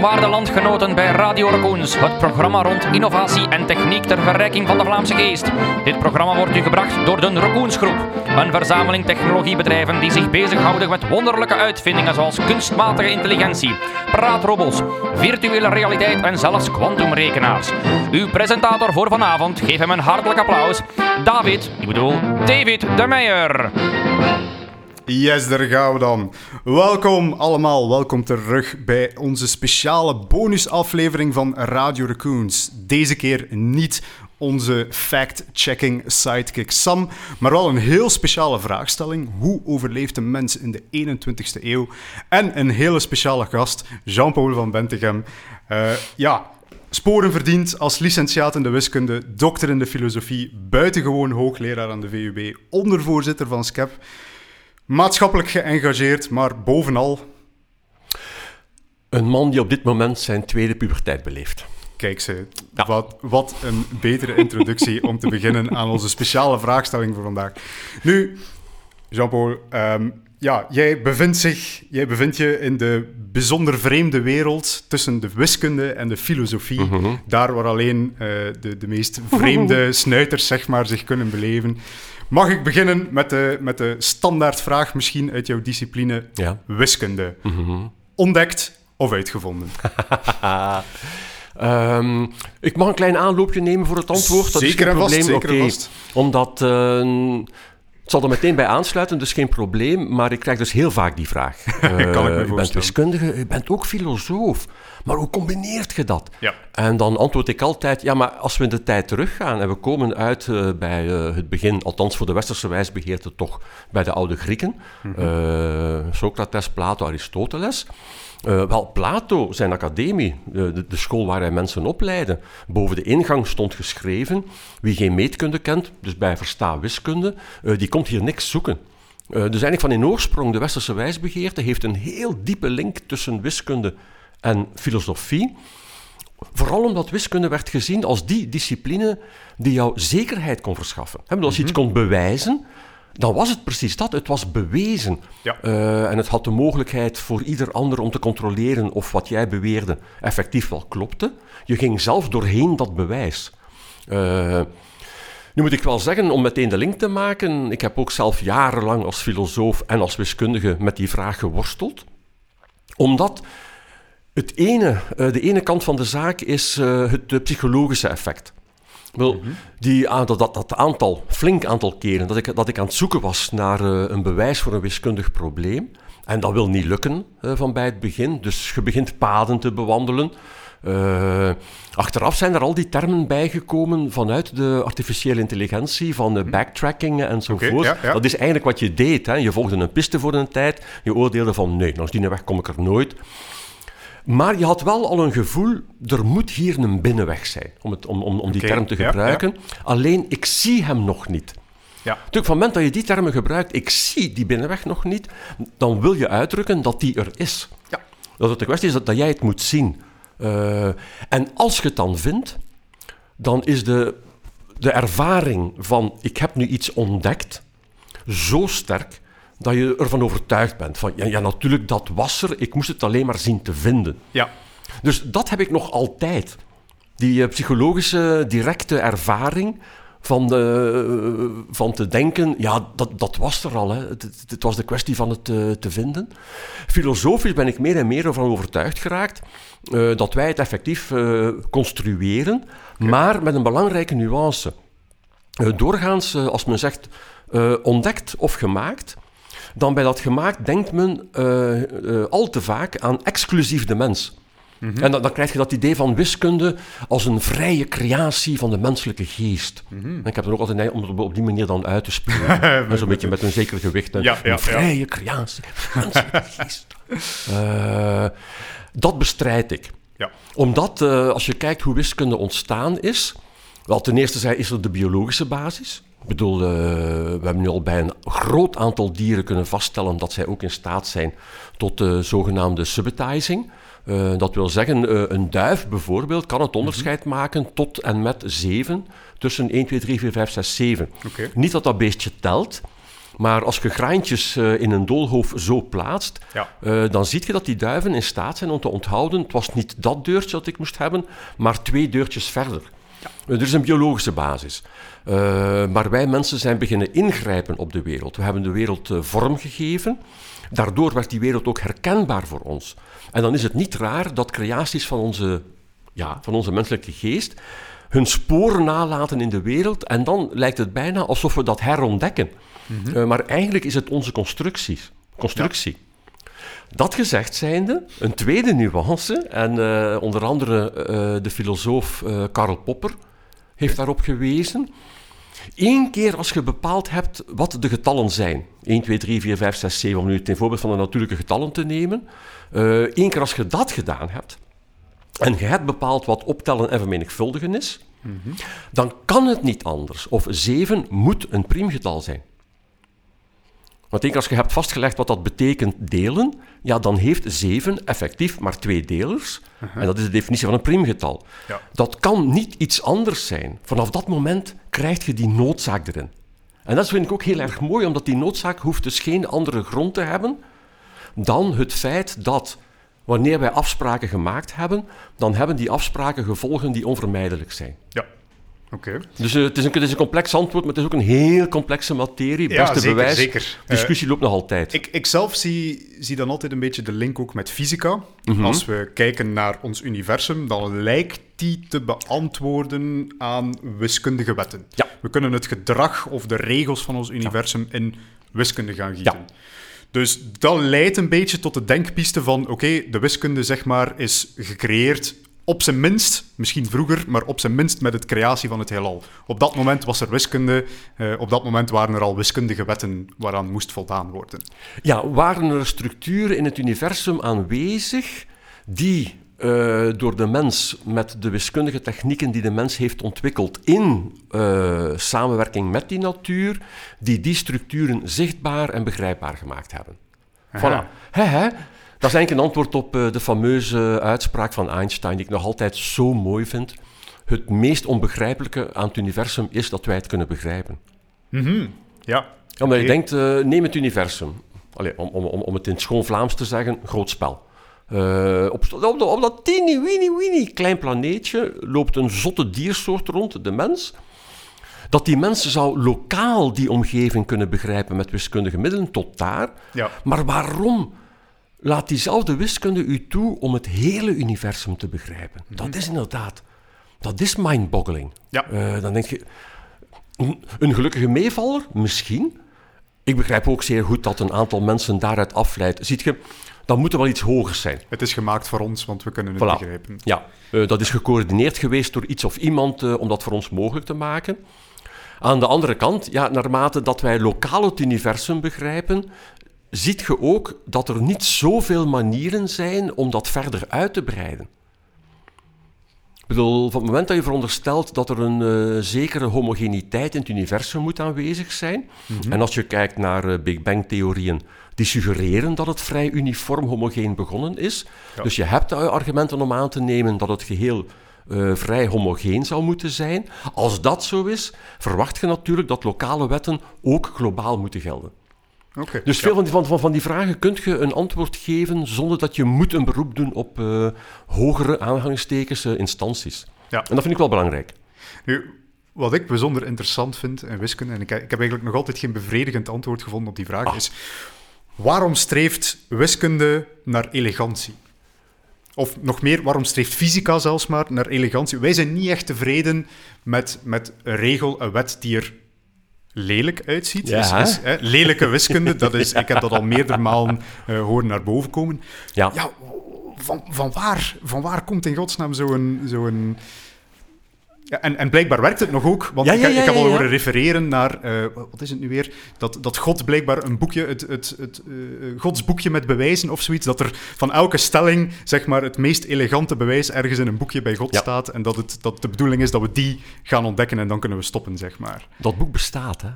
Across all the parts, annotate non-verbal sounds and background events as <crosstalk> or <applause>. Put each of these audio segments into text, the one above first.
Waarde landgenoten bij Radio Raccoons, het programma rond innovatie en techniek ter verrijking van de Vlaamse geest. Dit programma wordt u gebracht door de Raccoons Groep, een verzameling technologiebedrijven die zich bezighouden met wonderlijke uitvindingen zoals kunstmatige intelligentie, praatrobots, virtuele realiteit en zelfs kwantumrekenaars. Uw presentator voor vanavond, geef hem een hartelijk applaus, David, ik bedoel David de Meijer. Yes, daar gaan we dan. Welkom allemaal, welkom terug bij onze speciale bonusaflevering van Radio Raccoons. Deze keer niet onze fact-checking sidekick Sam, maar wel een heel speciale vraagstelling. Hoe overleeft een mens in de 21ste eeuw? En een hele speciale gast, Jean-Paul van Bentegem. Uh, ja, sporen verdiend als licentiaat in de wiskunde, dokter in de filosofie, buitengewoon hoogleraar aan de VUB, ondervoorzitter van SCEP maatschappelijk geëngageerd, maar bovenal. Een man die op dit moment zijn tweede puberteit beleeft. Kijk ze, wat, wat een betere introductie om te beginnen aan onze speciale vraagstelling voor vandaag. Nu, Jean-Paul, ehm, ja, jij bevindt, zich, jij bevindt je in de bijzonder vreemde wereld tussen de wiskunde en de filosofie. Mhm. Daar waar alleen uh, de, de meest vreemde <laughs> snuiters zeg maar, zich kunnen beleven. Mag ik beginnen met de, met de standaardvraag, misschien uit jouw discipline wiskunde? Mhm. Ontdekt of uitgevonden? um, <laughs> ik mag een klein aanloopje nemen voor het antwoord. Dat zeker is geen probleem. Vast, zeker vast. Omdat uh, het zal er meteen bij aansluiten, dus geen probleem. Maar ik krijg dus heel vaak die vraag. Uh, <laughs> kan ik me voorstellen. Je bent wiskundige, je bent ook filosoof. Maar hoe combineert je dat? Ja. En dan antwoord ik altijd, ja, maar als we in de tijd teruggaan en we komen uit uh, bij uh, het begin, althans voor de westerse wijsbegeerte toch, bij de oude Grieken, mm -hmm. Socrates, Plato, Aristoteles. Uh, wel, Plato, zijn academie, de, de, school waar hij mensen opleidde, boven de ingang stond geschreven: wie geen meetkunde kent, dus bij versta wiskunde, uh, die komt hier niks zoeken. Uh, dus eigenlijk van in oorsprong, de westerse wijsbegeerte heeft een heel diepe link tussen wiskunde en filosofie. Vooral omdat wiskunde werd gezien als die discipline die jou zekerheid kon verschaffen. Als je iets mhm. kon bewijzen, dan was het precies dat. Het was bewezen. Ja. Uh, en het had de mogelijkheid voor ieder ander om te controleren of wat jij beweerde effectief wel klopte. Je ging zelf doorheen dat bewijs. Uh, nu moet ik wel zeggen, om meteen de link te maken, ik heb ook zelf jarenlang als filosoof en als wiskundige met die vraag geworsteld. Omdat het ene, uh, de ene kant van de zaak is het psychologische effect. Wel, -hmm. die, dat, dat, dat, aantal, flink aantal keren dat ik, dat ik aan het zoeken was naar uh, een bewijs voor een wiskundig probleem. En dat wil niet lukken uh, van bij het begin. Dus je begint paden te bewandelen. Uh, achteraf zijn er al die termen bijgekomen vanuit de artificiële intelligentie, van de backtracking enzovoort. Okay, ja, ja. Dat is eigenlijk wat je deed. Hè. Je volgde een piste voor een tijd. Je oordeelde van nee, langs die weg kom ik er nooit. Maar je had wel al een gevoel, er moet hier een binnenweg zijn, om, het, om, om, om die okay, term te gebruiken. Ja, ja. Alleen, ik zie hem nog niet. Ja. Natuurlijk, van het moment dat je die termen gebruikt, ik zie die binnenweg nog niet, dan wil je uitdrukken dat die er is. Ja. Dat het de kwestie is dat, dat jij het moet zien. Uh, en als je het dan vindt, dan is de, de ervaring van ik heb nu iets ontdekt zo sterk dat je ervan overtuigd bent. Van, ja, ja, natuurlijk, dat was er. Ik moest het alleen maar zien te vinden. Ja. Dus dat heb ik nog altijd. Die uh, psychologische, directe ervaring van, de, van te denken, ja, dat, dat was er al. Hè. Het, het, was de kwestie van het uh, te vinden. Filosofisch ben ik meer en meer ervan overtuigd geraakt uh, dat wij het effectief construeren, okay. maar met een belangrijke nuance. doorgaans, als men zegt ontdekt of gemaakt, dan bij dat gemaakt denkt men uh, uh, al te vaak aan exclusief de mens. Mm -hmm. En dan, dan, krijg je dat idee van wiskunde als een vrije creatie van de menselijke geest. Mm -hmm. Ik heb er ook altijd om het op die manier dan uit te spelen. <laughs> Zo'n beetje met een zeker gewicht. Ja, een vrije ja. creatie van de menselijke <laughs> geest. Uh, dat bestrijd ik. Ja. Omdat, als je kijkt hoe wiskunde ontstaan is... Wel, ten eerste is er de biologische basis. Ik bedoel, uh, we hebben nu al bij een groot aantal dieren kunnen vaststellen dat zij ook in staat zijn tot de uh, zogenaamde subitizing. Uh, dat wil zeggen, een duif bijvoorbeeld kan het onderscheid mm -hmm. maken tot en met 7, tussen 1, 2, 3, 4, 5, 6, 7. Okay. Niet dat dat beestje telt, Maar als je graantjes eh, in een doolhof zo plaatst, Ja. eh, dan zie je dat die duiven in staat zijn om te onthouden. Het was niet dat deurtje dat ik moest hebben, maar twee deurtjes verder. Er is een biologische basis. Eh, maar wij mensen zijn beginnen ingrijpen op de wereld. We hebben de wereld eh, vorm gegeven. Daardoor werd die wereld ook herkenbaar voor ons. En dan is het niet raar dat creaties van onze, ja, van onze menselijke geest hun sporen nalaten in de wereld. En dan lijkt het bijna alsof we dat herontdekken. Eh, maar eigenlijk is het onze constructies, constructie. Dat gezegd zijnde, een tweede nuance, en eh, onder andere eh, de filosoof eh, Karl Popper heeft daarop gewezen. Eén keer als je bepaald hebt wat de getallen zijn, 1, 2, 3, 4, 5, 6, 7, om nu ten voorbeeld van de natuurlijke getallen te nemen, één keer als je dat gedaan hebt, en je hebt bepaald wat optellen en vermenigvuldigen is, dan kan het niet anders. Of 7 moet een priemgetal zijn. Want keer als je hebt vastgelegd wat dat betekent delen, ja, dan heeft 7 effectief maar twee delers. En dat is de definitie van een priemgetal. Ja. Dat kan niet iets anders zijn. Vanaf dat moment krijg je die noodzaak erin. En dat vind ik ook heel erg mooi, omdat die noodzaak hoeft dus geen andere grond te hebben dan het feit dat wanneer wij afspraken gemaakt hebben, dan hebben die afspraken gevolgen die onvermijdelijk zijn. Ja. Oké. Dus eh, het, is een, het is een complex antwoord, maar het is ook een heel complexe materie. Ja, Beste zeker, bewijs. zeker. Discussie loopt nog altijd. Ik, ik zelf zie, zie dan altijd een beetje de link ook met fysica. Mhm. Als we kijken naar ons universum, dan lijkt die te beantwoorden aan wiskundige wetten. Ja. We kunnen het gedrag of de regels van ons universum in wiskunde gaan gieten. Ja. Dus dat leidt een beetje tot de denkpiste van, oké, de wiskunde zeg maar is gecreëerd op zijn minst, misschien vroeger, maar op zijn minst met het creatie van het heelal. Op dat moment was er wiskunde, eh, op dat moment waren er al wiskundige wetten waaraan moest voldaan worden. Ja, waren er structuren in het universum aanwezig die eh, door de mens met de wiskundige technieken die de mens heeft ontwikkeld in eh, samenwerking met die natuur, die die structuren zichtbaar en begrijpbaar gemaakt hebben? Aha. Voilà. Hè? Dat is eigenlijk een antwoord op eh, de fameuze uitspraak van Einstein, die ik nog altijd zo mooi vind. Het meest onbegrijpelijke aan het universum is dat wij het kunnen begrijpen. Mhm. Ja. Omdat je denkt, eh, neem het universum. Allee, om, om, om, om het in het schoon Vlaams te zeggen, groot spel. Eh, op, op, dat- op dat teeny, weeny, weeny klein planeetje loopt een zotte diersoort rond, de mens. Dat die mensen zou lokaal die omgeving kunnen begrijpen met wiskundige middelen, tot daar. Ja. Maar waarom laat diezelfde wiskunde u toe om het hele universum te begrijpen? Dat is inderdaad, dat is mindboggling. Ja. Eh, dan denk je, een, een gelukkige meevaller? Misschien. Ik begrijp ook zeer goed dat een aantal mensen daaruit afleidt. Ziet je, dan moet er wel iets hogers zijn. Het is gemaakt voor ons, want we kunnen het Voilà. begrijpen. Ja, eh, dat is gecoördineerd geweest door iets of iemand eh, om dat voor ons mogelijk te maken. Aan de andere kant, ja, naarmate dat wij lokaal het universum begrijpen, ziet je ook dat er niet zoveel manieren zijn om dat verder uit te breiden. Ik bedoel, van het moment dat je veronderstelt dat er een eh, zekere homogeniteit in het universum moet aanwezig zijn, en als je kijkt naar eh, Big Bang-theorieën, die suggereren dat het vrij uniform homogeen begonnen is. Ja. Dus je hebt argumenten om aan te nemen dat het geheel eh, vrij homogeen zou moeten zijn. Als dat zo is, verwacht je natuurlijk dat lokale wetten ook globaal moeten gelden. Dus veel van die, van, van, van die vragen kun je een antwoord geven zonder dat je moet een beroep doen op eh, hogere aanhalingstekens eh, instanties. Ja. En dat vind ik wel belangrijk. Nu, wat ik bijzonder interessant vind in wiskunde, en ik, ik heb eigenlijk nog altijd geen bevredigend antwoord gevonden op die vraag, Ah. is waarom streeft wiskunde naar elegantie? Of nog meer, waarom streeft fysica zelfs maar naar elegantie? Wij zijn niet echt tevreden met, met een regel, een wet die er lelijk uitziet. Ja. Is, is, hè, lelijke wiskunde, dat is, <laughs> ik heb dat al meerdere malen eh, horen naar boven komen. Ja. Ja, van, van, waar, van waar komt in godsnaam zo'n... zo'n ja, en, en blijkbaar werkt het nog ook, want Ja, ik, ja, ik ja, heb al ja, ja. horen refereren naar, eh, wat is het nu weer, dat, dat God blijkbaar een boekje, het, het, het eh, Gods boekje met bewijzen of zoiets, dat er van elke stelling, zeg maar, het meest elegante bewijs ergens in een boekje bij God Ja. staat en dat, het, dat de bedoeling is dat we die gaan ontdekken en dan kunnen we stoppen, zeg maar. Dat boek bestaat, hè?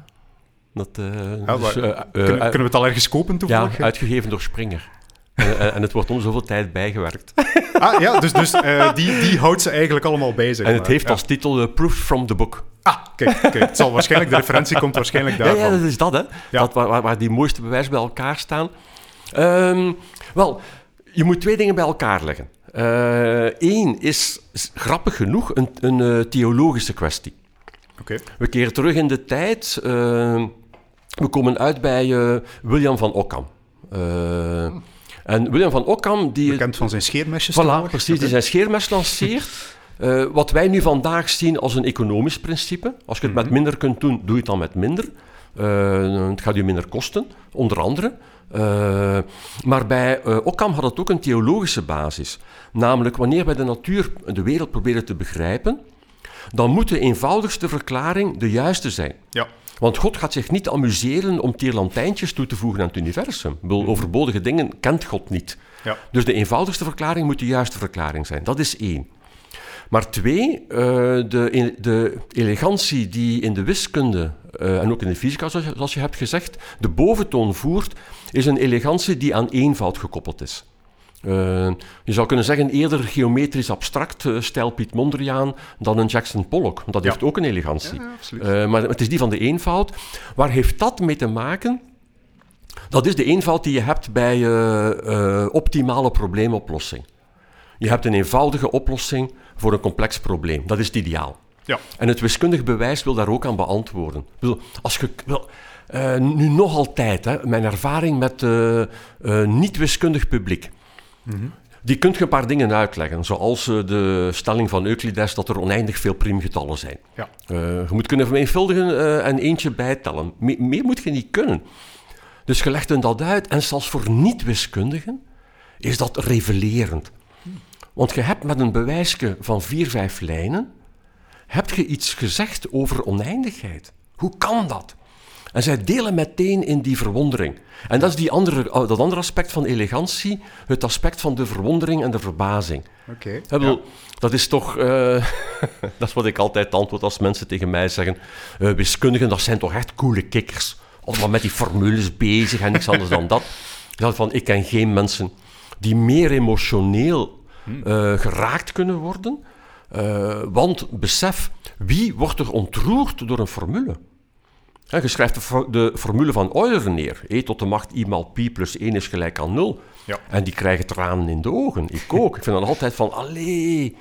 Dat, eh, Ja, dus, kunnen, kunnen we het al ergens kopen ja, toevallig? uitgegeven door Springer. En, en- en het wordt om zoveel tijd bijgewerkt. <laughs> Ah ja, dus, dus eh, die, die houdt ze eigenlijk allemaal bij, zeg En het maar. heeft Ja. als titel eh, Proof from the Book. Ah, kijk, kijk. Het zal waarschijnlijk, de referentie komt waarschijnlijk Ja, daarvan. ja, dat is dat, hè. Ja. Dat, waar, waar- die mooiste bewijzen bij elkaar staan. Ehm, wel, je moet twee dingen bij elkaar leggen. Eén is, is grappig genoeg een, een eh, theologische kwestie. Oké. We keren terug in de tijd. ehm, we komen uit bij eh, William van Occam. Eh, En William van Occam, die... Bekend van zijn scheermesjes. Voilà, precies, die zijn scheermes lanceert. <laughs> Eh, wat wij nu vandaag zien als een economisch principe. Als je het Mhm. met minder kunt doen, doe je het dan met minder. Eh, het gaat je minder kosten, onder andere. Eh, maar bij Occam had het ook een theologische basis. Namelijk, wanneer wij de natuur en de wereld proberen te begrijpen, dan moet de eenvoudigste verklaring de juiste zijn. Ja. Want God gaat zich niet amuseren om tierlantijntjes toe te voegen aan het universum. Ik bedoel, overbodige dingen kent God niet. Ja. Dus de eenvoudigste verklaring moet de juiste verklaring zijn. Dat is één. Maar twee, eh, de, de elegantie die in de wiskunde eh, en ook in de fysica, zoals je, zoals je hebt gezegd, de boventoon voert, is een elegantie die aan eenvoud gekoppeld is. Eh, je zou kunnen zeggen eerder geometrisch abstract, eh, stijl Piet Mondriaan, dan een Jackson Pollock. Dat Ja. heeft ook een elegantie. Ja. Eh, maar het is die van de eenvoud. Waar heeft dat mee te maken? Dat is de eenvoud die je hebt bij optimale probleemoplossing. Je hebt een eenvoudige oplossing voor een complex probleem. Dat is het ideaal. Ja. En het wiskundig bewijs wil daar ook aan beantwoorden. Ik bedoel, als je, wel, nu nog altijd, hè, mijn ervaring met niet-wiskundig publiek. Die kunt je een paar dingen uitleggen, zoals eh, de stelling van Euclides dat er oneindig veel priemgetallen zijn. Ja. Eh, je moet kunnen vermenigvuldigen eh, en eentje bijtellen. Me- meer moet je niet kunnen. Dus je legt hen dat uit en zelfs voor niet-wiskundigen is dat revelerend. Want je hebt met een bewijsje van vier, vijf lijnen, heb je iets gezegd over oneindigheid. Hoe kan dat? En zij delen meteen in die verwondering. En dat is die andere, dat andere aspect van elegantie, het aspect van de verwondering en de verbazing. Oké. Dat is toch, eh, <laughs> dat is wat ik altijd antwoord als mensen tegen mij zeggen, eh, wiskundigen, dat zijn toch echt coole kikkers. Allemaal met die formules bezig en niks anders dan dat. Ik dacht van, ik ken geen mensen die meer emotioneel eh, geraakt kunnen worden. Eh, want besef, wie wordt er ontroerd door een formule? Je schrijft de, for- de formule van Euler neer. E tot de macht i maal pi plus 1 is gelijk aan 0. Ja. En die krijgen tranen in de ogen. Ik ook. Ik vind dan altijd van, allee.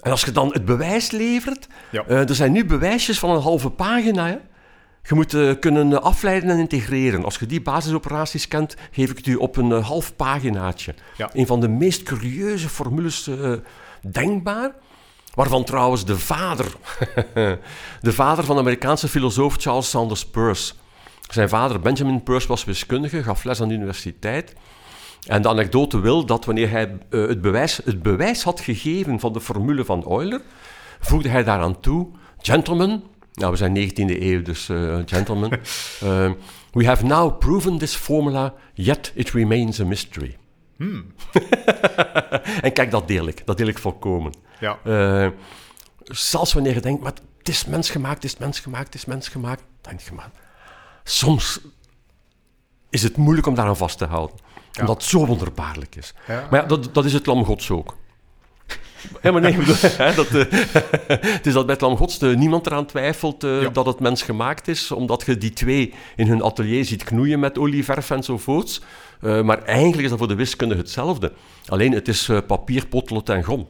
En als je dan het bewijs levert... Ja. eh, er zijn nu bewijsjes van een halve pagina. Hè. Je moet eh, kunnen afleiden en integreren. Als je die basisoperaties kent, geef ik het u op een eh, half paginaatje. Ja. Een van de meest curieuze formules denkbaar. Waarvan trouwens de vader, <laughs> de vader van de Amerikaanse filosoof Charles Sanders Peirce. Zijn vader Benjamin Peirce was wiskundige, gaf les aan de universiteit. En de anekdote wil dat wanneer hij eh, het, bewijs, het bewijs had gegeven van de formule van Euler, voegde hij daaraan toe: Gentlemen, nou we zijn 19e eeuw, dus eh, gentlemen, <laughs> eh, we have now proven this formula, yet it remains a mystery. <laughs> en kijk, dat deel ik, dat deel ik volkomen. Ja. Eh, zelfs wanneer je denkt, maar het is mensgemaakt, het is mensgemaakt, het is mensgemaakt, denk je maar. Soms is het moeilijk om daaraan vast te houden. Omdat het zo wonderbaarlijk is. Ja. Maar ja, dat, dat is het lam gods ook. <laughs> Maar nee, <laughs> dat, eh, het is dat bij het lam gods eh, niemand eraan twijfelt Ja. dat het mensgemaakt is, omdat je die twee in hun atelier ziet knoeien met olieverf enzovoorts. Eh maar eigenlijk is dat voor de wiskunde hetzelfde. Alleen het is eh, papier, potlood en gom.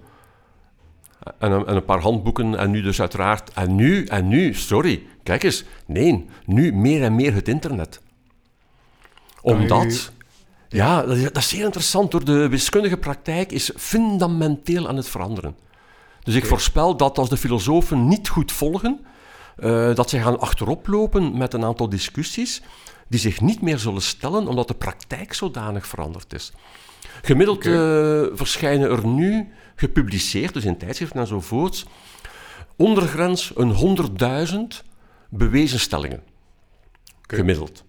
En, een- en een paar handboeken en nu dus uiteraard... En nu, en nu, sorry, kijk eens. Nee, nu meer en meer het internet. Omdat... Ja, dat is, dat is zeer interessant. Door de wiskundige praktijk is fundamenteel aan het veranderen. Dus ik voorspel dat als de filosofen niet goed volgen, eh, dat ze gaan achterop lopen met een aantal discussies die zich niet meer zullen stellen, omdat de praktijk zodanig veranderd is. Gemiddeld eh, verschijnen er nu, gepubliceerd, dus in tijdschriften enzovoorts, ondergrens een 100.000 bewezen stellingen. Gemiddeld.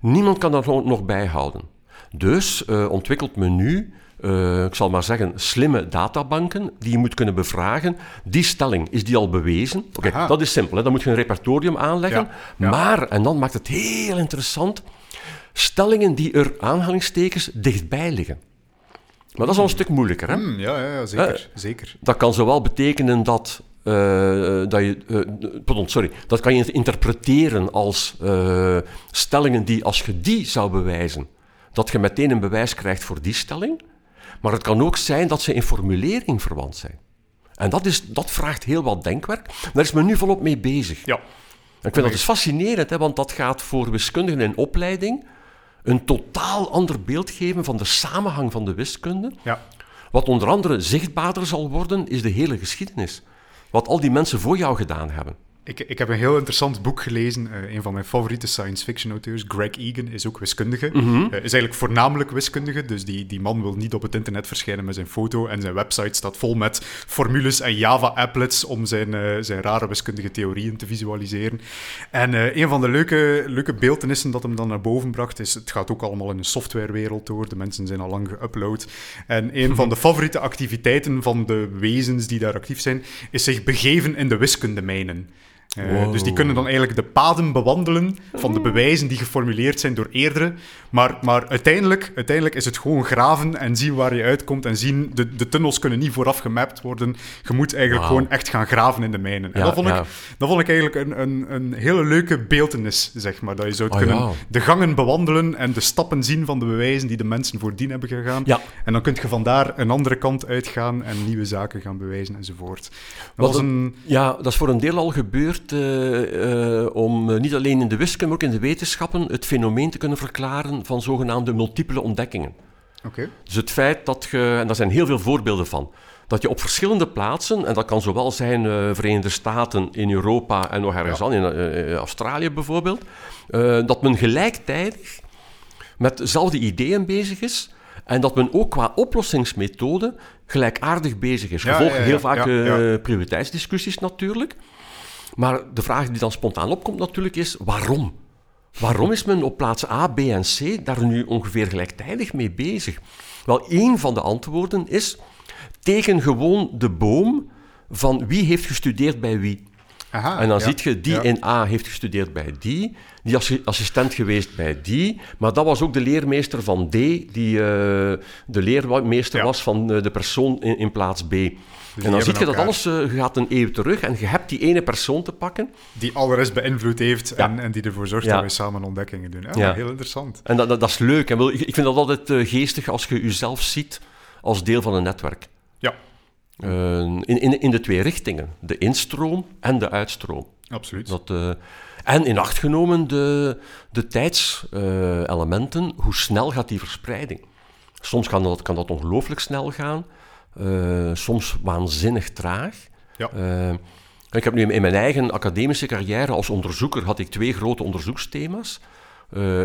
Niemand kan dat nog nog bijhouden. Dus eh, ontwikkelt men nu, eh, ik zal maar zeggen, slimme databanken die je moet kunnen bevragen. Die stelling, is die al bewezen? Oké, dat is simpel. Hè? Dan moet je een repertorium aanleggen. Ja, ja. Maar, en dan maakt het heel interessant, stellingen die er aanhalingstekens dichtbij liggen. Maar dat is al een stuk moeilijker. Hè? Hmm, ja, ja, ja, zeker. Eh, zeker. Dat kan zowel betekenen dat, eh, dat je. pardon, sorry. Dat kan je interpreteren als stellingen die, als je die zou bewijzen, dat je meteen een bewijs krijgt voor die stelling. Maar het kan ook zijn dat ze in formulering verwant zijn. En dat, is, dat vraagt heel wat denkwerk. Daar is men nu volop mee bezig. Ja. En ik vind dat dus fascinerend, hè, want dat gaat voor wiskundigen in opleiding een totaal ander beeld geven van de samenhang van de wiskunde. Ja. Wat onder andere zichtbaarder zal worden, is de hele geschiedenis. Wat al die mensen voor jou gedaan hebben. Ik, ik heb een heel interessant boek gelezen. Eh, een van mijn favoriete science fiction auteurs, Greg Egan, is ook wiskundige. Eh, is eigenlijk voornamelijk wiskundige. Dus die, die man wil niet op het internet verschijnen met zijn foto. En zijn website staat vol met formules en Java-applets om zijn, eh, zijn rare wiskundige theorieën te visualiseren. En een van de leuke, leuke beeldenissen dat hem dan naar boven bracht, is het gaat ook allemaal in een softwarewereld door. De mensen zijn al lang geüpload. En een van de favoriete activiteiten van de wezens die daar actief zijn, is zich begeven in de wiskundemijnen. Eh, Wow. Dus die kunnen dan eigenlijk de paden bewandelen van de bewijzen die geformuleerd zijn door eerdere. Maar, maar uiteindelijk, uiteindelijk is het gewoon graven en zien waar je uitkomt. En zien, de, de tunnels kunnen niet vooraf gemapt worden. Je moet eigenlijk gewoon echt gaan graven in de mijnen. en dat vond, ja. ik, dat vond ik eigenlijk een, een, een hele leuke beeltenis, zeg maar. Dat je zou Ah, kunnen ja. de gangen bewandelen en de stappen zien van de bewijzen die de mensen voordien hebben gegaan. Ja. En dan kun je vandaar een andere kant uitgaan en nieuwe zaken gaan bewijzen enzovoort. Dat Wat was een- een... Ja, dat is voor een deel al gebeurd eh, eh, om eh, niet alleen in de wiskunde, maar ook in de wetenschappen het fenomeen te kunnen verklaren van zogenaamde multiple ontdekkingen. Oké. Dus het feit dat je, en daar zijn heel veel voorbeelden van, dat je op verschillende plaatsen, en dat kan zowel zijn eh Verenigde Staten, in Europa en nog ergens Ja. aan, in Australië bijvoorbeeld, dat men gelijktijdig met dezelfde ideeën bezig is en dat men ook qua oplossingsmethode gelijkaardig bezig is. Gevolg ja, ja, heel vaak prioriteitsdiscussies natuurlijk. Maar de vraag die dan spontaan opkomt natuurlijk is, waarom? Waarom is men op plaats A, B en C daar nu ongeveer gelijktijdig mee bezig? Wel, één van de antwoorden is, teken gewoon de boom van wie heeft gestudeerd bij wie. Aha, En dan ja. ziet je, die Ja. in A heeft gestudeerd bij die, die assi- assistent geweest bij die, maar dat was ook de leermeester van D, die eh, de leermeester Ja. was van eh, de persoon in, in plaats B. en dan zie je dat alles eh, gaat een eeuw terug en je hebt die ene persoon te pakken. Die alle rest beïnvloed heeft Ja. en, en die ervoor zorgt Ja. dat wij samen ontdekkingen doen. Ja. Heel interessant. En dat, dat, dat is leuk. En ik, vind dat altijd eh, geestig als je jezelf ziet als deel van een netwerk. Ja, Eh, in, in, in de twee richtingen. De instroom en de uitstroom. absoluut. Dat, en in acht genomen de, de tijdselementen, hoe snel gaat die verspreiding? Soms kan dat, kan dat ongelooflijk snel gaan, eh, soms waanzinnig traag. Ja. Eh, ik heb nu in mijn eigen academische carrière als onderzoeker had ik twee grote onderzoeksthema's.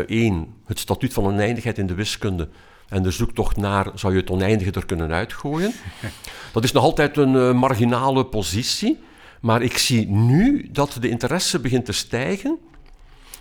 Eén, het statuut van oneindigheid in de wiskunde en de zoektocht naar, zou je het oneindige er kunnen uitgooien? <laughs> Dat is nog altijd een eh, marginale positie, maar ik zie nu dat de interesse begint te stijgen.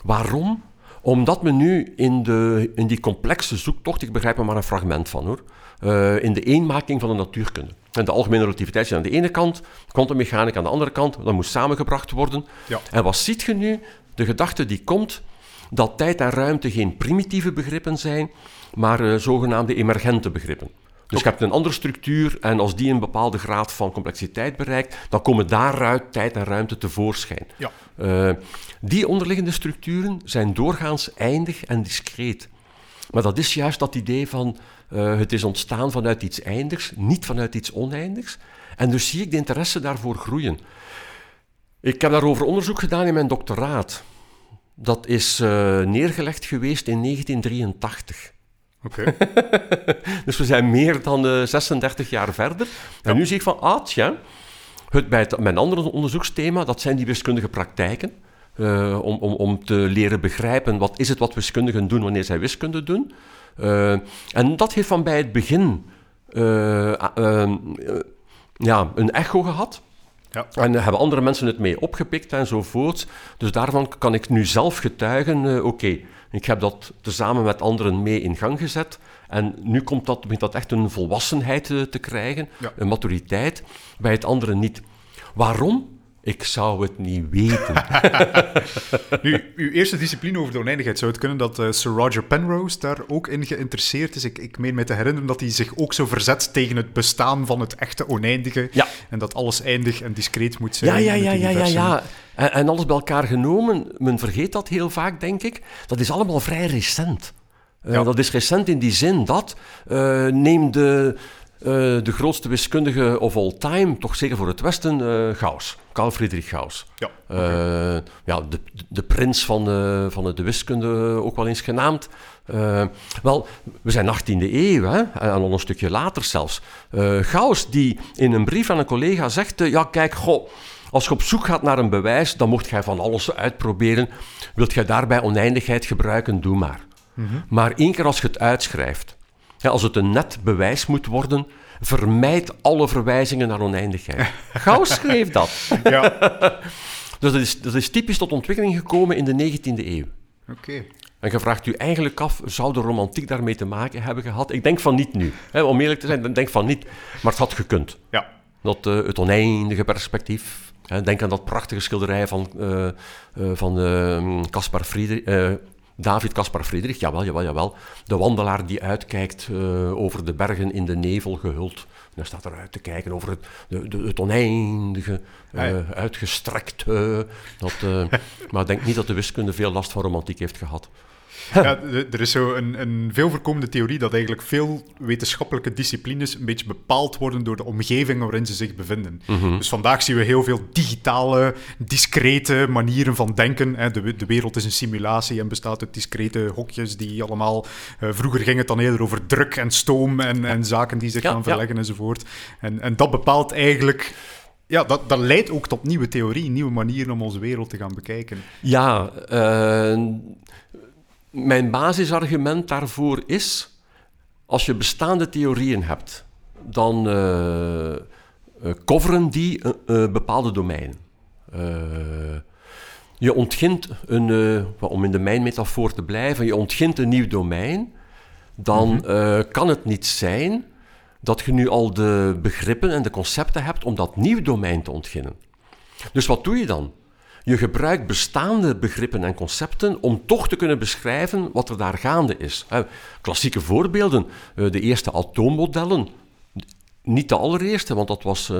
Waarom? Omdat men nu in, de, in die complexe zoektocht, ik begrijp er maar een fragment van hoor, eh, in de eenmaking van de natuurkunde. En de algemene relativiteit aan de ene kant, kwantummechanica aan de andere kant, dat moet samengebracht worden. Ja. En wat ziet je nu? De gedachte die komt dat tijd en ruimte geen primitieve begrippen zijn, maar eh, zogenaamde emergente begrippen. Dus je hebt een andere structuur en als die een bepaalde graad van complexiteit bereikt, dan komen daaruit tijd en ruimte tevoorschijn. Ja. Eh, die onderliggende structuren zijn doorgaans eindig en discreet. Maar dat is juist dat idee van eh, het is ontstaan vanuit iets eindigs, niet vanuit iets oneindigs. En dus zie ik de interesse daarvoor groeien. Ik heb daarover onderzoek gedaan in mijn doctoraat. Dat is eh, neergelegd geweest in 1983. Oké. <laughs> Dus we zijn meer dan eh, 36 jaar verder. En nu zie ik van, ah tja, het, bij het, mijn andere onderzoeksthema, dat zijn die wiskundige praktijken. Eh, om, om, om te leren begrijpen wat is het wat wiskundigen doen wanneer zij wiskunde doen. Eh, en dat heeft van bij het begin eh, eh, ja, een echo gehad. Ja. En hebben andere mensen het mee opgepikt enzovoort. Dus daarvan kan ik nu zelf getuigen, oké, ik heb dat tezamen met anderen mee in gang gezet. En nu komt dat, begint dat echt een volwassenheid te krijgen, Ja. een maturiteit, bij het andere niet. Waarom? Ik zou het niet weten. <laughs> nu, uw eerste discipline over de oneindigheid, zou het kunnen dat uh, Sir Roger Penrose daar ook in geïnteresseerd is? Ik, ik meen me te herinneren dat hij zich ook zo verzet tegen het bestaan van het echte oneindige. Ja. En dat alles eindig en discreet moet zijn. Ja, ja, ja, ja, ja, ja. En, en alles bij elkaar genomen, men vergeet dat heel vaak, denk ik. Dat is allemaal vrij recent. Uh, Ja. Dat is recent in die zin dat, uh, neem de, de grootste wiskundige of all time, toch zeker voor het Westen, uh, Gauss, Carl Friedrich Gauss. Ja, Uh, ja, de, de prins van de, van de wiskunde ook wel eens genaamd. Uh, wel, we zijn 18e eeuw, hè? en al een stukje later zelfs. Uh, Gauss die in een brief aan een collega zegt, ja kijk, goh, als je op zoek gaat naar een bewijs, dan mocht jij van alles uitproberen. Wilt jij daarbij oneindigheid gebruiken, doe maar. Mm -hmm. Maar één keer als je het uitschrijft, ja, als het een net bewijs moet worden, vermijd alle verwijzingen naar oneindigheid. <laughs> Gauss schreef dat. Ja. <laughs> dus dat is, dat is typisch tot ontwikkeling gekomen in de 19e eeuw. Oké. Okay. En je vraagt u eigenlijk af, zou de romantiek daarmee te maken hebben gehad? Ik denk van niet nu. Om eerlijk te zijn, ik denk van niet. Maar het had gekund. Ja. Dat, uh, het oneindige perspectief. Denk aan dat prachtige schilderij van uh, uh, van Caspar Friedrich... David Caspar Friedrich, jawel, jawel, jawel. De wandelaar die uitkijkt uh, over de bergen in de nevel gehuld. En hij staat eruit te kijken over het, de, de, het oneindige, uh, ja. uitgestrekt. Uh, dat, <laughs> maar ik denk niet dat de wiskunde veel last van romantiek heeft gehad. <laughs> Ja, er is zo een, een veel voorkomende theorie dat eigenlijk veel wetenschappelijke disciplines een beetje bepaald worden door de omgeving waarin ze zich bevinden. Mhm. Mm -hmm. Dus vandaag zien we heel veel digitale, discrete manieren van denken. De, de wereld is een simulatie en bestaat uit discrete hokjes die allemaal... Uh, vroeger ging het dan eerder over druk en stoom en, en zaken die zich ja, gaan verleggen ja. enzovoort. En, en dat bepaalt eigenlijk ja, dat, dat leidt ook tot nieuwe theorieën, nieuwe manieren om onze wereld te gaan bekijken. Ja, uh, mijn basisargument daarvoor is, als je bestaande theorieën hebt, dan uh, uh, coveren die bepaalde domeinen. Je ontgint een, om in de mijnmetafoor te blijven, je ontgint een nieuw domein, dan mm -hmm. kan het niet zijn dat je nu al de begrippen en de concepten hebt om dat nieuw domein te ontginnen. Dus wat doe je dan? Je gebruikt bestaande begrippen en concepten om toch te kunnen beschrijven wat er daar gaande is. Klassieke voorbeelden, eh, de eerste atoommodellen. Niet de allereerste, want dat was uh,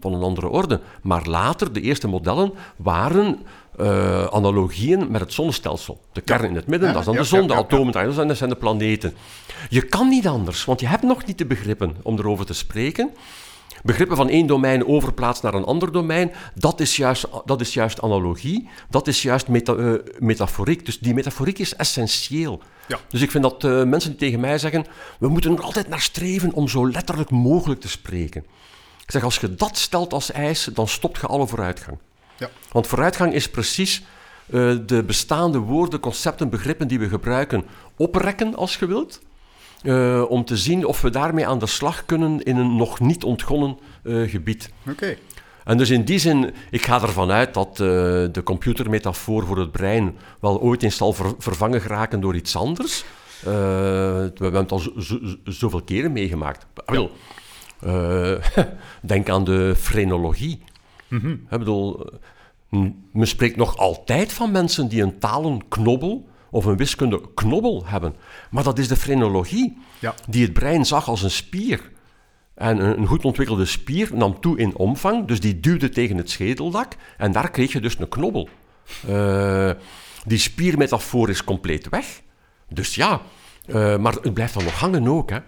van een andere orde. Maar later, de eerste modellen waren uh, analogieën met het zonnestelsel. De kern ja. in het midden, ja, dat is dan ja, de zon, de atomen, dat zijn de planeten. Je kan niet anders, want je hebt nog niet de begrippen om erover te spreken. Begrippen van één domein overplaatst naar een ander domein, dat is juist, dat is juist analogie, dat is juist meta, uh, metaforiek. Dus die metaforiek is essentieel. Ja. Dus ik vind dat uh, mensen die tegen mij zeggen, we moeten er altijd naar streven om zo letterlijk mogelijk te spreken. Ik zeg, als je dat stelt als eis, dan stopt je alle vooruitgang. Ja. Want vooruitgang is precies uh, de bestaande woorden, concepten, begrippen die we gebruiken oprekken, als je wilt. Uh, om te zien of we daarmee aan de slag kunnen in een nog niet ontgonnen uh, gebied. Oké. Okay. En dus in die zin, ik ga ervan uit dat uh, de computermetafoor voor het brein wel ooit eens zal ver vervangen geraken door iets anders. we hebben het al zo, zo, zoveel keren meegemaakt. Ja. <laughs> denk aan de frenologie. Mm -hmm. Ik bedoel, men spreekt nog altijd van mensen die een talenknobbel of een wiskunde knobbel hebben. Maar dat is de frenologie, ja. die het brein zag als een spier. En een, een goed ontwikkelde spier nam toe in omvang, dus die duwde tegen het schedeldak en daar kreeg je dus een knobbel. Uh, die spiermetafoor is compleet weg. Dus ja, uh, maar het blijft dan nog hangen ook. Hè?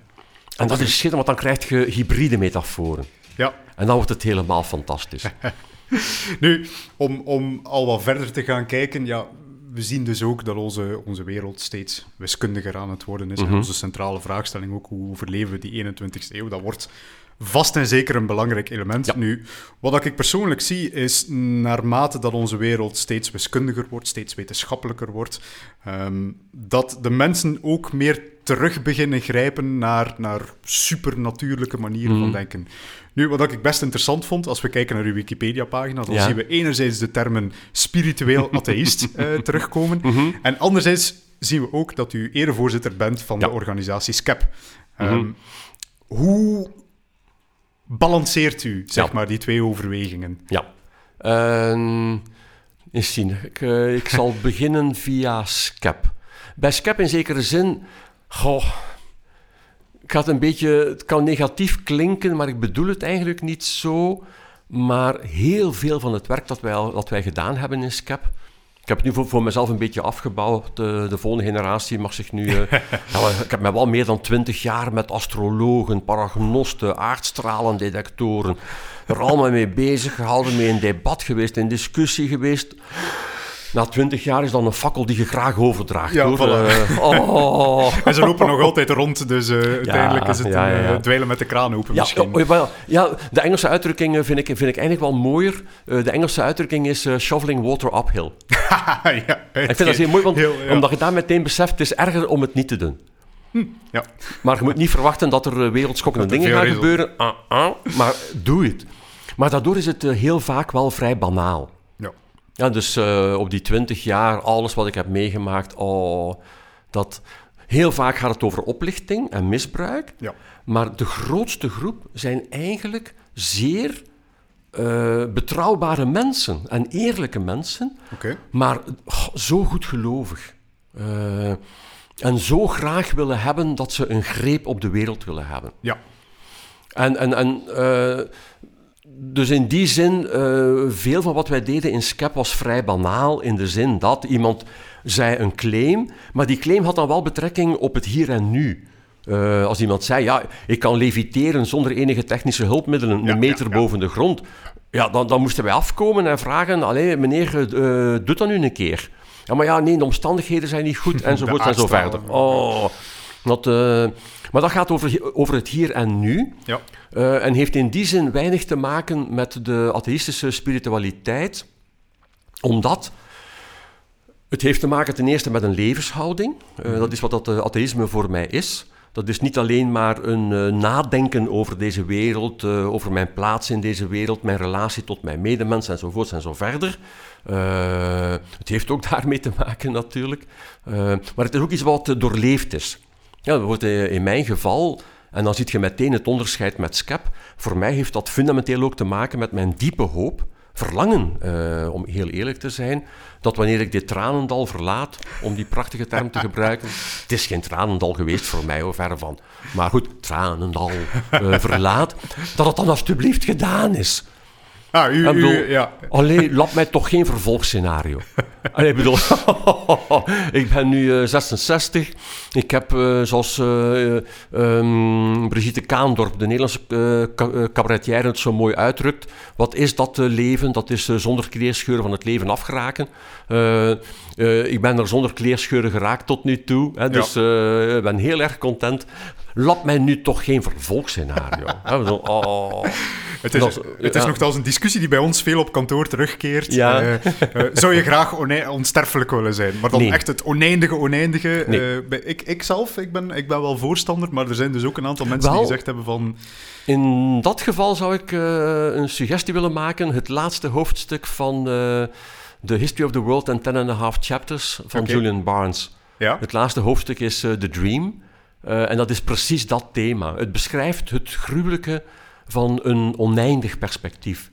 En dat is schitterend, want dan krijg je hybride metaforen. Ja. En dan wordt het helemaal fantastisch. <laughs> nu, om, om al wat verder te gaan kijken, ja, we zien dus ook dat onze, onze wereld steeds wiskundiger aan het worden is. Mhm. En onze centrale vraagstelling ook, hoe overleven we die 21ste eeuw, dat wordt vast en zeker een belangrijk element. Ja. Nu, wat ik persoonlijk zie, is naarmate dat onze wereld steeds wiskundiger wordt, steeds wetenschappelijker wordt, ehm, dat de mensen ook meer terug beginnen grijpen naar, naar supernatuurlijke manieren Mhm. van denken. Nu, wat ik best interessant vond, als we kijken naar uw Wikipedia-pagina, dan Ja. zien we enerzijds de termen spiritueel <laughs> atheïst eh, terugkomen. Mhm. En anderzijds zien we ook dat u erevoorzitter bent van Ja. de organisatie SCEP. Ehm, Mhm. Hoe balanceert u, zeg Ja. maar, die twee overwegingen? Ja. En, eens zien, ik, eh, ik zal <laughs> beginnen via Scap. Bij Scap in zekere zin, goh, ik had een beetje, het kan negatief klinken, maar ik bedoel het eigenlijk niet zo. Maar heel veel van het werk dat wij, al- dat wij gedaan hebben in Scap, ik heb het nu voor, voor mezelf een beetje afgebouwd. De, de volgende generatie mag zich nu. eh, ja, <laughs> maar ik heb me wel meer dan twintig jaar met astrologen, paragnosten, aardstralendetectoren. er allemaal mee bezig gehouden, mee in debat geweest, in discussie geweest. Na twintig jaar is dan een fakkel die je graag overdraagt. Ja, hoor. voilà. Eh, <laughs> oh. En ze lopen nog altijd rond, dus eh, uiteindelijk is het ja, ja, een, eh, dweilen met de kraan open Ja, misschien. oh, ja, de Engelse uitdrukking vind ik, vind ik eigenlijk wel mooier. De Engelse uitdrukking is shoveling water uphill. <laughs> ja, Ik vind dat heel mooi, want Heel, ja. omdat je daar meteen beseft, het is erger om het niet te doen. Ja. Maar je moet niet verwachten dat er wereldschokkende Dat er dingen gaan gebeuren. Ah, ah, maar doe het. Maar daardoor is het heel vaak wel vrij banaal. Ja. Dus eh, op die twintig jaar, alles wat ik heb meegemaakt, oh, dat... Heel vaak gaat het over oplichting en misbruik. Ja. Maar de grootste groep zijn eigenlijk zeer eh, betrouwbare mensen en eerlijke mensen, Oké. maar oh, zo goed gelovig. Eh, en zo graag willen hebben dat ze een greep op de wereld willen hebben. Ja. En, en, en dus in die zin, eh, veel van wat wij deden in SCAP was vrij banaal. In de zin dat iemand zei een claim, maar die claim had dan wel betrekking op het hier en nu. Eh, als iemand zei, ja, ik kan leviteren zonder enige technische hulpmiddelen, Ja, een meter ja, ja. boven de grond. Ja, dan, dan moesten wij afkomen en vragen, allee, meneer, eh, eh, doe dat nu een keer. Ja, maar ja, nee, de omstandigheden zijn niet goed, <laughs> enzovoort en zo verder. Oh, dat, eh, maar dat gaat over, over het hier en nu. Ja. Eh, en heeft in die zin weinig te maken met de atheïstische spiritualiteit, omdat het heeft te maken ten eerste met een levenshouding. Eh, Dat is wat dat atheïsme voor mij is. Dat is niet alleen maar een nadenken over deze wereld, over mijn plaats in deze wereld, mijn relatie tot mijn medemens enzovoorts en zo verder. Het heeft ook <laughs> daarmee te maken natuurlijk. Maar het is ook iets wat doorleefd is. Ja, bijvoorbeeld eh, in mijn geval, en dan zie je meteen het onderscheid met SCAP. Voor mij heeft dat fundamenteel ook te maken met mijn diepe hoop, verlangen, eh, om heel eerlijk te zijn, dat wanneer ik dit tranendal verlaat, om die prachtige term te gebruiken, <laughs> het is geen tranendal geweest voor mij, hoor, verre van. Maar goed, tranendal eh, verlaat, dat het dan alsjeblieft gedaan is. Ah, u, Ik bedoel, u, ja. Allee, laat mij toch geen vervolgscenario. <laughs> Allee, ik bedoel, <laughs> ik ben nu eh, 66. Ik heb, eh, zoals eh, ehm, Brigitte Kaandorp, de Nederlandse eh, ca- eh, cabaretière, het zo mooi uitdrukt. Wat is dat eh, leven? Dat is eh, zonder kleerscheuren van het leven afgeraken. Eh, eh, ik ben er zonder kleerscheuren geraakt tot nu toe. Hè, dus eh, ik ben heel erg content. Laat mij nu toch geen vervolgscenario. <laughs> Oh. Het is, Dat het is ja. nogthans een discussie die bij ons veel op kantoor terugkeert. Ja. Eh, eh, zou je graag onsterfelijk willen zijn? Maar dan Nee. echt het oneindige, oneindige. Nee. eh, bij- ik, ik zelf, ik ben, ik ben wel voorstander, maar er zijn dus ook een aantal mensen Wel- die gezegd hebben van... In dat geval zou ik een suggestie willen maken. Het laatste hoofdstuk van The History of the World and Ten and a Half Chapters van. Julian Barnes. Ja, Het laatste hoofdstuk is The Dream. Eh, en dat is precies dat thema. Het beschrijft het gruwelijke van een oneindig perspectief.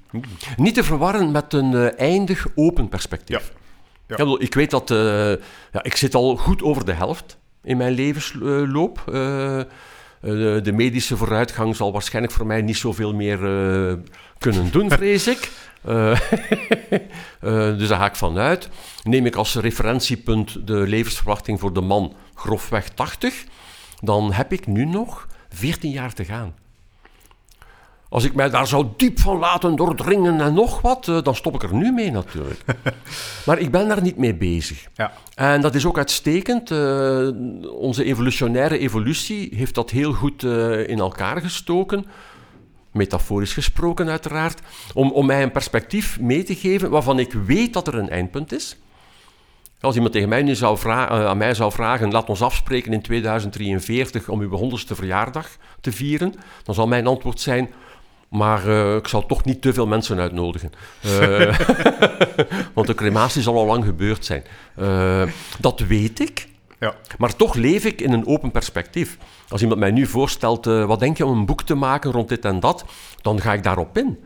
Niet te verwarren met een eh, eindig open perspectief. Ja. Ja. Ik bedoel, ik weet dat... eh, ja, ik zit al goed over de helft in mijn levensloop. De, de medische vooruitgang zal waarschijnlijk voor mij niet zoveel meer kunnen doen, <laughs> vrees ik. <laughs> Dus daar ga ik vanuit. Neem ik als referentiepunt de levensverwachting voor de man grofweg 80, dan heb ik nu nog 14 jaar te gaan. Als ik mij daar zou diep van laten doordringen en nog wat, eh, dan stop ik er nu mee natuurlijk. <laughs> maar ik ben daar niet mee bezig. ja. En dat is ook uitstekend. Eh, onze evolutionaire evolutie heeft dat heel goed eh, in elkaar gestoken. Metaforisch gesproken, uiteraard. Om, om mij een perspectief mee te geven waarvan ik weet dat er een eindpunt is. Als iemand tegen mij nu zou vra- eh, aan mij zou vragen: laat ons afspreken in 2043 om uw honderdste verjaardag te vieren, dan zal mijn antwoord zijn. Maar eh, ik zal toch niet te veel mensen uitnodigen. Eh, <laughs> want de crematie zal al lang gebeurd zijn. Dat weet ik. ja. Maar toch leef ik in een open perspectief. Als iemand mij nu voorstelt, wat denk je om een boek te maken rond dit en dat, dan ga ik daarop in.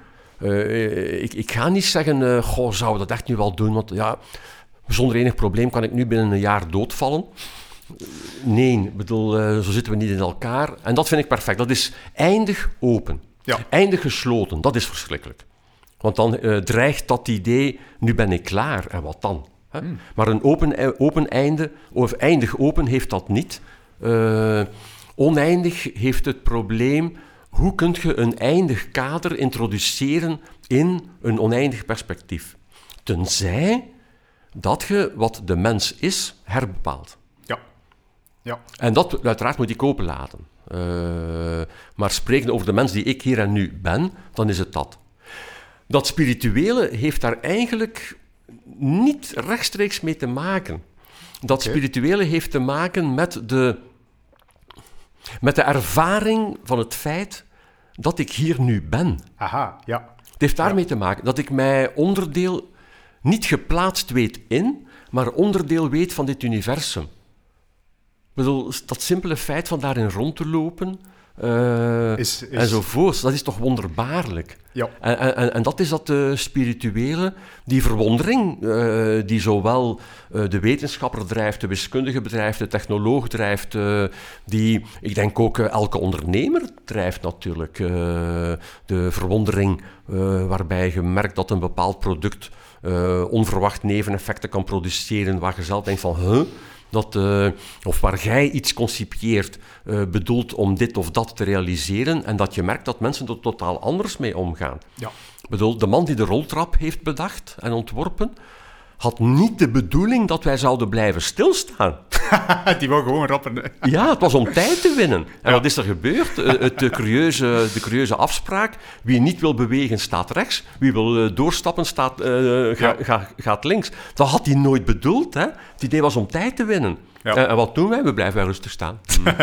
ik, ik ga niet zeggen, goh, zou we dat echt nu wel doen? Want ja, zonder enig probleem kan ik nu binnen een jaar doodvallen. Nee, bedoel, eh, zo zitten we niet in elkaar. En dat vind ik perfect. Dat is eindig open. Ja. Eindig gesloten, dat is verschrikkelijk. Want dan eh, dreigt dat idee, nu ben ik klaar, en wat dan? Hè? Maar een open, e- open einde, of eindig open, heeft dat niet. Eh, oneindig heeft het probleem, hoe kun je een eindig kader introduceren in een oneindig perspectief? Tenzij dat je wat de mens is, herbepaalt. Ja. Ja. En dat uiteraard moet ik openlaten. Eh maar spreken over de mens die ik hier en nu ben, dan is het dat. Dat spirituele heeft daar eigenlijk niet rechtstreeks mee te maken. Dat spirituele heeft te maken met de, met de ervaring van het feit dat ik hier nu ben. Aha, ja. Het heeft daarmee te maken dat ik mij onderdeel niet geplaatst weet in, maar onderdeel weet van dit universum. Ik bedoel, dat simpele feit van daarin rond te lopen eh, Is- is- enzovoorts, dat is toch wonderbaarlijk. Ja. En, en, en dat is dat de spirituele, die verwondering eh, die zowel eh, de wetenschapper drijft, de wiskundige bedrijft, de technoloog drijft, eh, die, ik denk ook eh, elke ondernemer drijft natuurlijk. eh, de verwondering eh, waarbij je merkt dat een bepaald product eh, onverwacht neveneffecten kan produceren, waar je zelf denkt van, huh? Dat, eh, of waar jij iets concipieert, eh, bedoeld om dit of dat te realiseren, en dat je merkt dat mensen er totaal anders mee omgaan. Ja. Ik bedoel, de man die de roltrap heeft bedacht en ontworpen, had niet de bedoeling dat wij zouden blijven stilstaan. <laughs> Die wil gewoon rappen. Ja, het was om tijd te winnen. En Ja. wat is er gebeurd? Eh, het, de, curieuze, de curieuze afspraak. Wie niet wil bewegen, staat rechts. Wie wil eh, doorstappen, staat, eh, ga- Ja. ga- gaat links. Dat had hij nooit bedoeld. Hè? Het idee was om tijd te winnen. Ja. En, en wat doen wij? We blijven rustig staan. <laughs>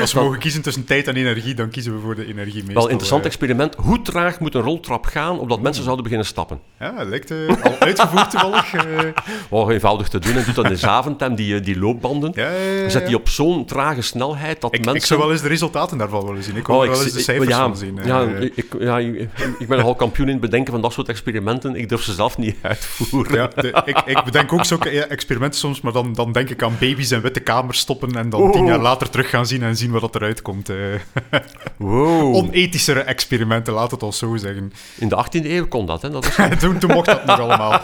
Als we mogen kiezen tussen tijd en energie, dan kiezen we voor de energie meestal. Wel, interessant eh. experiment. Hoe traag moet een roltrap gaan opdat mensen zouden beginnen stappen? Ja, dat lijkt eh, al uitgevoerd toevallig. eh. <laughs> Oh, eenvoudig te doen. En doet dat in Zaventem, die, eh, die loopbanden. ja, ja, ja, Zet die op zo'n trage snelheid dat Ik, mensen... ik zou wel eens de resultaten daarvan willen zien. Ik wil Oh, wel eens de cijfers ja, van zien. eh. Ja, ik, ja, ik, ik ben nogal kampioen in het bedenken van dat soort experimenten. Ik durf ze zelf niet <laughs> uitvoeren. Ja, de- ik, ik bedenk ook zulke ja, experimenten soms, maar dan, dan denk ik aan baby's in witte kamers stoppen en dan tien jaar later terug gaan zien en zien wat dat eruit komt. Wow. <laughs> Onethischere experimenten, laat het ons zo zeggen. In de 18e eeuw kon dat, hè? Dat is... <laughs> toen, toen mocht dat nog allemaal.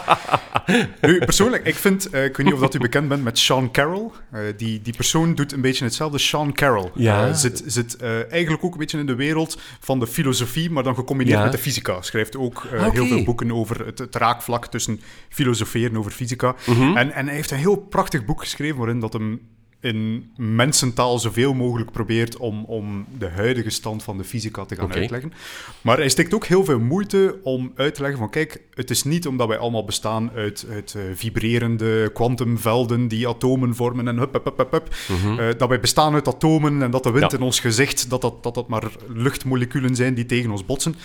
Nu, persoonlijk, ik vind, eh, ik weet niet of dat u bekend bent met Sean Carroll. Eh, die, die persoon doet een beetje hetzelfde. Sean Carroll Ja. Eh, zit, zit eigenlijk ook een beetje in de wereld van de filosofie, maar dan gecombineerd Ja. met de fysica. Schrijft ook Oké. heel veel boeken over het, het raakvlak tussen filosoferen over fysica. Mhm. en, en hij heeft een heel prachtig boek geschreven waarin dat hem in mensentaal zoveel mogelijk probeert om, om de huidige stand van de fysica te gaan uitleggen. Maar hij steekt ook heel veel moeite om uit te leggen van kijk, het is niet omdat wij allemaal bestaan uit, uit eh, vibrerende kwantumvelden die atomen vormen en hup, hup, hup, hup, hup. Mhm. Eh, dat wij bestaan uit atomen en dat de wind Ja. in ons gezicht, dat dat, dat dat maar luchtmoleculen zijn die tegen ons botsen.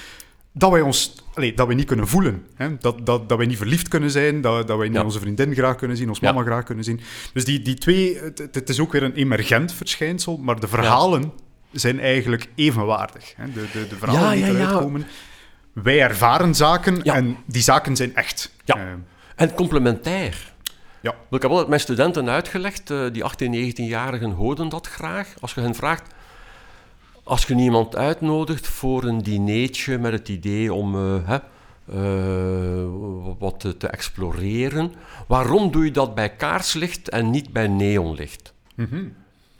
Dat wij ons, allee, dat wij niet kunnen voelen. Hè? Dat, dat, dat wij niet verliefd kunnen zijn, dat, dat wij niet Ja. onze vriendin graag kunnen zien, ons Ja. mama graag kunnen zien. Dus die, die twee, het, is ook weer een emergent verschijnsel, maar de verhalen zijn eigenlijk evenwaardig. Hè? De, de, de verhalen die eruit komen. Wij ervaren zaken en die zaken zijn echt. Ja. Eh, En complementair. Ja. Ik heb altijd mijn studenten uitgelegd, eh, die 18, 19-jarigen hoorden dat graag. Als je hen vraagt, als je iemand uitnodigt voor een dineetje met het idee om eh, hè, eh, wat te, te exploreren, waarom doe je dat bij kaarslicht en niet bij neonlicht? mhm.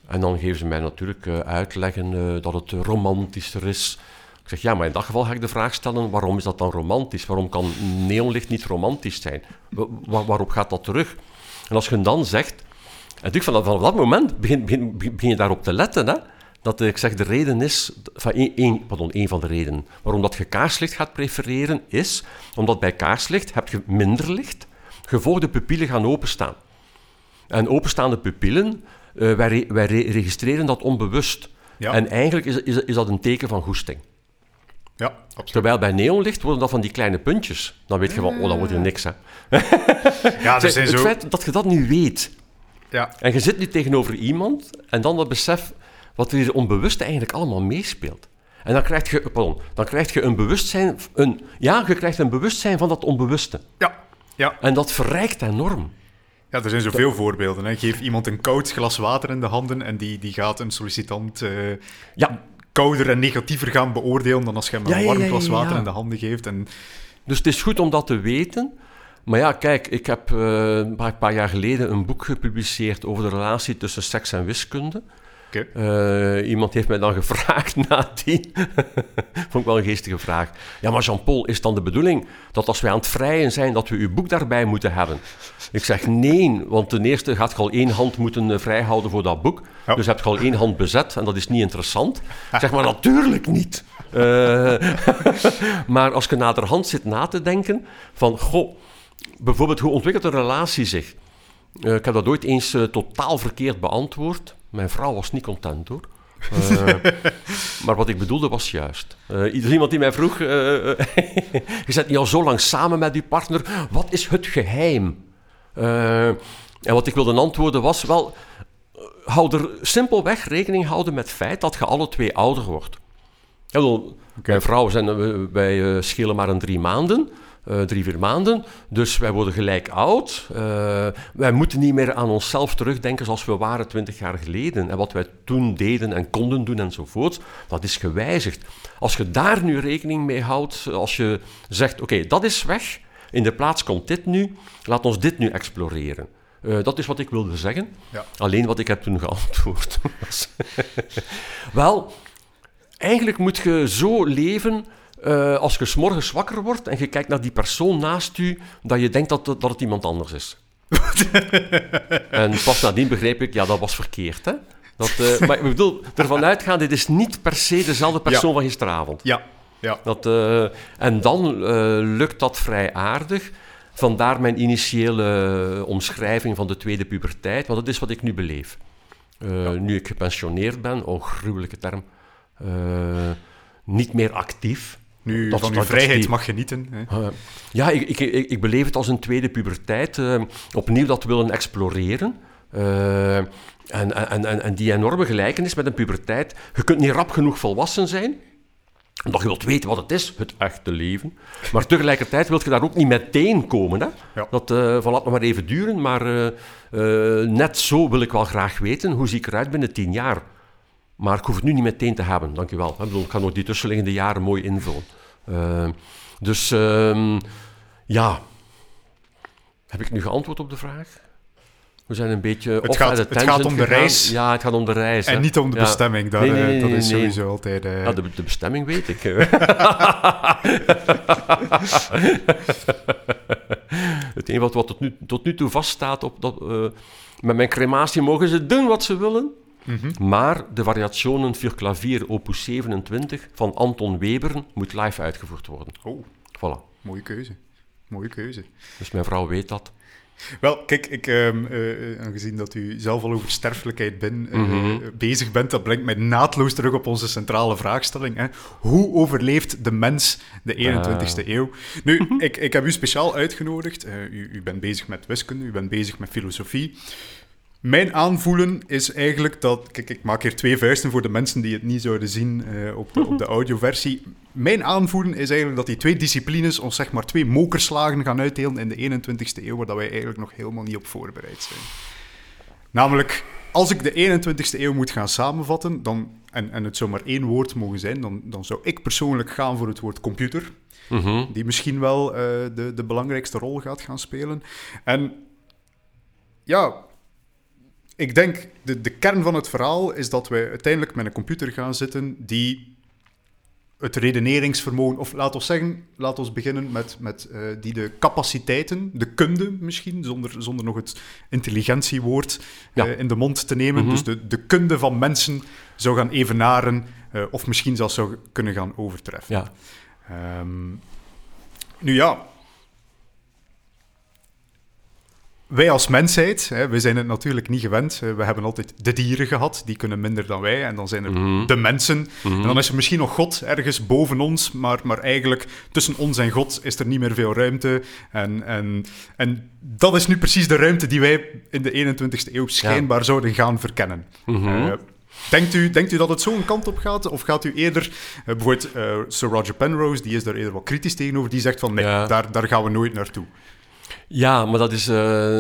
En dan geven ze mij natuurlijk eh, uitleggen dat het romantischer is. Ik zeg, ja, maar in dat geval ga ik de vraag stellen, waarom is dat dan romantisch? Waarom kan neonlicht niet romantisch zijn? Wa- wa- waarop gaat dat terug? En als je dan zegt, en natuurlijk vanaf, vanaf dat moment begin, begin, begin je daarop te letten, hè? Dat eh, ik zeg, de reden is, van een, een, pardon, een van de redenen waarom dat je kaarslicht gaat prefereren, is omdat bij kaarslicht heb je minder licht, gevolg de pupillen gaan openstaan. En openstaande pupillen, eh, wij, re- wij re- registreren dat onbewust. Ja. En eigenlijk is, is, is dat een teken van goesting. ja, absoluut. Terwijl bij neonlicht worden dat van die kleine puntjes. Dan weet je van, oh, dat wordt hier niks. Hè. <laughs> Ja, er Zeg, zijn het zo... feit dat je dat nu weet, Ja, en je zit nu tegenover iemand, en dan dat besef wat er hier onbewust eigenlijk allemaal meespeelt. En dan krijg je, pardon, dan krijg je een bewustzijn, een, ja, je krijgt een bewustzijn van dat onbewuste. Ja, ja. En dat verrijkt enorm. Ja, er zijn zoveel voorbeelden. Hè. Geef iemand een koud glas water in de handen en die, die gaat een sollicitant eh, Ja, kouder en negatiever gaan beoordelen dan als je hem Ja, een warm ja, glas water in de handen geeft. En, dus het is goed om dat te weten. Maar ja, kijk, ik heb eh, een paar jaar geleden een boek gepubliceerd over de relatie tussen seks en wiskunde. Eh, iemand heeft mij dan gevraagd <laughs> nadien. Vond ik wel een geestige vraag. Ja, maar Jean-Paul, is dan de bedoeling dat als wij aan het vrijen zijn, dat we uw boek daarbij moeten hebben? Ik zeg nee, want ten eerste gaat je al één hand moeten eh, vrijhouden voor dat boek. Dus heb je al één hand bezet en dat is niet interessant. Ik zeg maar natuurlijk niet. Eh, <laughs> maar als je naderhand zit na te denken van, goh, bijvoorbeeld hoe ontwikkelt een relatie zich? Ik heb dat ooit eens totaal verkeerd beantwoord. Mijn vrouw was niet content hoor. Eh, <laughs> maar wat ik bedoelde was juist. Is iemand die mij vroeg: eh, <laughs> Je zit niet al zo lang samen met je partner, wat is het geheim? Eh, en wat ik wilde antwoorden was: Wel, hou er simpelweg rekening houden met het feit dat je alle twee ouder wordt. Ja, Mijn vrouw zijn, wij eh, schelen maar een drie maanden. Eh, drie, vier maanden. Dus wij worden gelijk oud. Eh, wij moeten niet meer aan onszelf terugdenken zoals we waren twintig jaar geleden. En wat wij toen deden en konden doen enzovoort, dat is gewijzigd. Als je daar nu rekening mee houdt, als je zegt, oké, dat is weg, in de plaats komt dit nu, laat ons dit nu exploreren. Eh, dat is wat ik wilde zeggen. Ja. Alleen wat ik heb toen geantwoord was... <laughs> Wel, eigenlijk moet je zo leven eh, als je 's morgens wakker wordt en je kijkt naar die persoon naast u, dat je denkt dat, het- dat het iemand anders is. <laughs> en pas nadien begreep ik, ja, dat was verkeerd. Hè? Dat, eh, maar ik bedoel, ervan uitgaan, dit is niet per se dezelfde persoon van gisteravond. ja, ja. Dat, eh, en dan lukt dat vrij aardig. Vandaar mijn initiële omschrijving van de tweede puberteit, want dat is wat ik nu beleef. Nu ik gepensioneerd ben, oh, gruwelijke term, niet meer actief. Nu Dat- van dat- vrijheid die- mag genieten. Hè. Eh, ja, ik, ik, ik, ik beleef het als een tweede puberteit. eh, opnieuw dat willen exploreren. Eh, en, en, en, en die enorme gelijkenis met een puberteit. Je kunt niet rap genoeg volwassen zijn. Omdat je wilt weten wat het is, het echte leven. Maar tegelijkertijd wil je daar ook niet meteen komen. Hè? Ja. Dat uh, van laat nog maar even duren. Maar net zo wil ik wel graag weten hoe zie ik eruit binnen tien jaar. Maar ik hoef het nu niet meteen te hebben, dankjewel. Ik, bedoel, ik ga nog die tussenliggende jaren mooi invullen. Uh, dus uh, ja, heb ik nu geantwoord op de vraag? We zijn een beetje het gaat, het gaat om de reis. Ja, het gaat om de reis. En hè. niet om de ja. bestemming. Dat, nee, nee, nee, dat is sowieso altijd... Uh... Ja, de, de, bestemming weet ik. <laughs> <laughs> het enige wat, wat tot, nu, tot nu toe vaststaat op dat... Uh, met mijn crematie mogen ze doen wat ze willen. Mm -hmm. Maar de variationen voor klavier opus 27 van Anton Webern moet live uitgevoerd worden. Oh, voilà. mooie keuze. Mooie keuze. Dus mijn vrouw weet dat. Wel, kijk, ik, um, uh, aangezien dat u zelf al over sterfelijkheid ben, uh, mm -hmm. bezig bent, dat brengt mij naadloos terug op onze centrale vraagstelling. Hè. Hoe overleeft de mens de 21ste uh. eeuw? Nu, ik, ik heb u speciaal uitgenodigd. U, u bent bezig met wiskunde, u bent bezig met filosofie. Mijn aanvoelen is eigenlijk dat... Kijk, ik maak hier twee vuisten voor de mensen die het niet zouden zien uh, op, de, op de <laughs> audioversie. Mijn aanvoelen is eigenlijk dat die twee disciplines ons zeg maar twee mokerslagen gaan uitdelen in de 21ste eeuw, waar dat wij eigenlijk nog helemaal niet op voorbereid zijn. Namelijk, als ik de 21ste eeuw moet gaan samenvatten, dan, en, en het zou maar één woord mogen zijn, dan, dan zou ik persoonlijk gaan voor het woord computer. Mm -hmm. Die misschien wel uh, de, de belangrijkste rol gaat gaan spelen. En ja, ik denk, de, de kern van het verhaal is dat wij uiteindelijk met een computer gaan zitten die het redeneringsvermogen, of laat ons zeggen, laat ons beginnen met, met uh, die de capaciteiten, de kunde misschien, zonder, zonder nog het intelligentiewoord ja. uh, in de mond te nemen. Mm -hmm. Dus de, de kunde van mensen zou gaan evenaren, uh, of misschien zelfs zou kunnen gaan overtreffen. Ja. Um, nu ja, wij als mensheid, hè, we zijn het natuurlijk niet gewend. We hebben altijd de dieren gehad, die kunnen minder dan wij. En dan zijn er Mhm. mm -hmm. de mensen. Mm -hmm. En dan is er misschien nog God ergens boven ons. Maar, maar eigenlijk tussen ons en God is er niet meer veel ruimte. En, en, en dat is nu precies de ruimte die wij in de 21ste eeuw schijnbaar ja. zouden gaan verkennen. Mm -hmm. uh, Denkt u, denkt u dat het zo'n kant op gaat? Of gaat u eerder, uh, bijvoorbeeld uh, Sir Roger Penrose, die is daar eerder wat kritisch tegenover, die zegt van nee, ja. daar, daar gaan we nooit naartoe. Ja, maar dat is uh,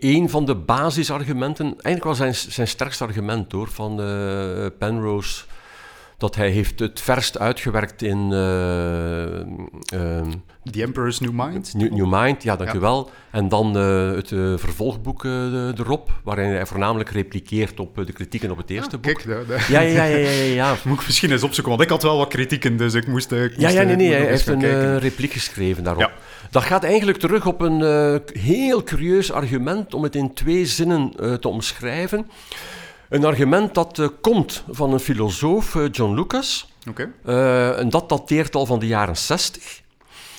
een van de basisargumenten, eigenlijk wel zijn, zijn sterkste argument hoor, van Penrose dat hij heeft het verst uitgewerkt in... Uh, The Emperor's New Mind? New, New Mind, ja, dank ja. u wel. En dan uh, het uh, vervolgboek erop, waarin hij voornamelijk replikeert op de kritieken op het eerste ah, boek. Kijk, de. Ja, ja, ja, ja, ja, ja. <laughs> Moet ik misschien eens opzoeken, want ik had wel wat kritieken, dus ik moest... Ja, ja, nee, nee, hij heeft een repliek geschreven daarop. Dat gaat eigenlijk terug op een heel curieus argument om het in twee zinnen te omschrijven. Een argument dat uh, komt van een filosoof, uh, John Lucas. Okay. Uh, en dat dateert al van de jaren 60.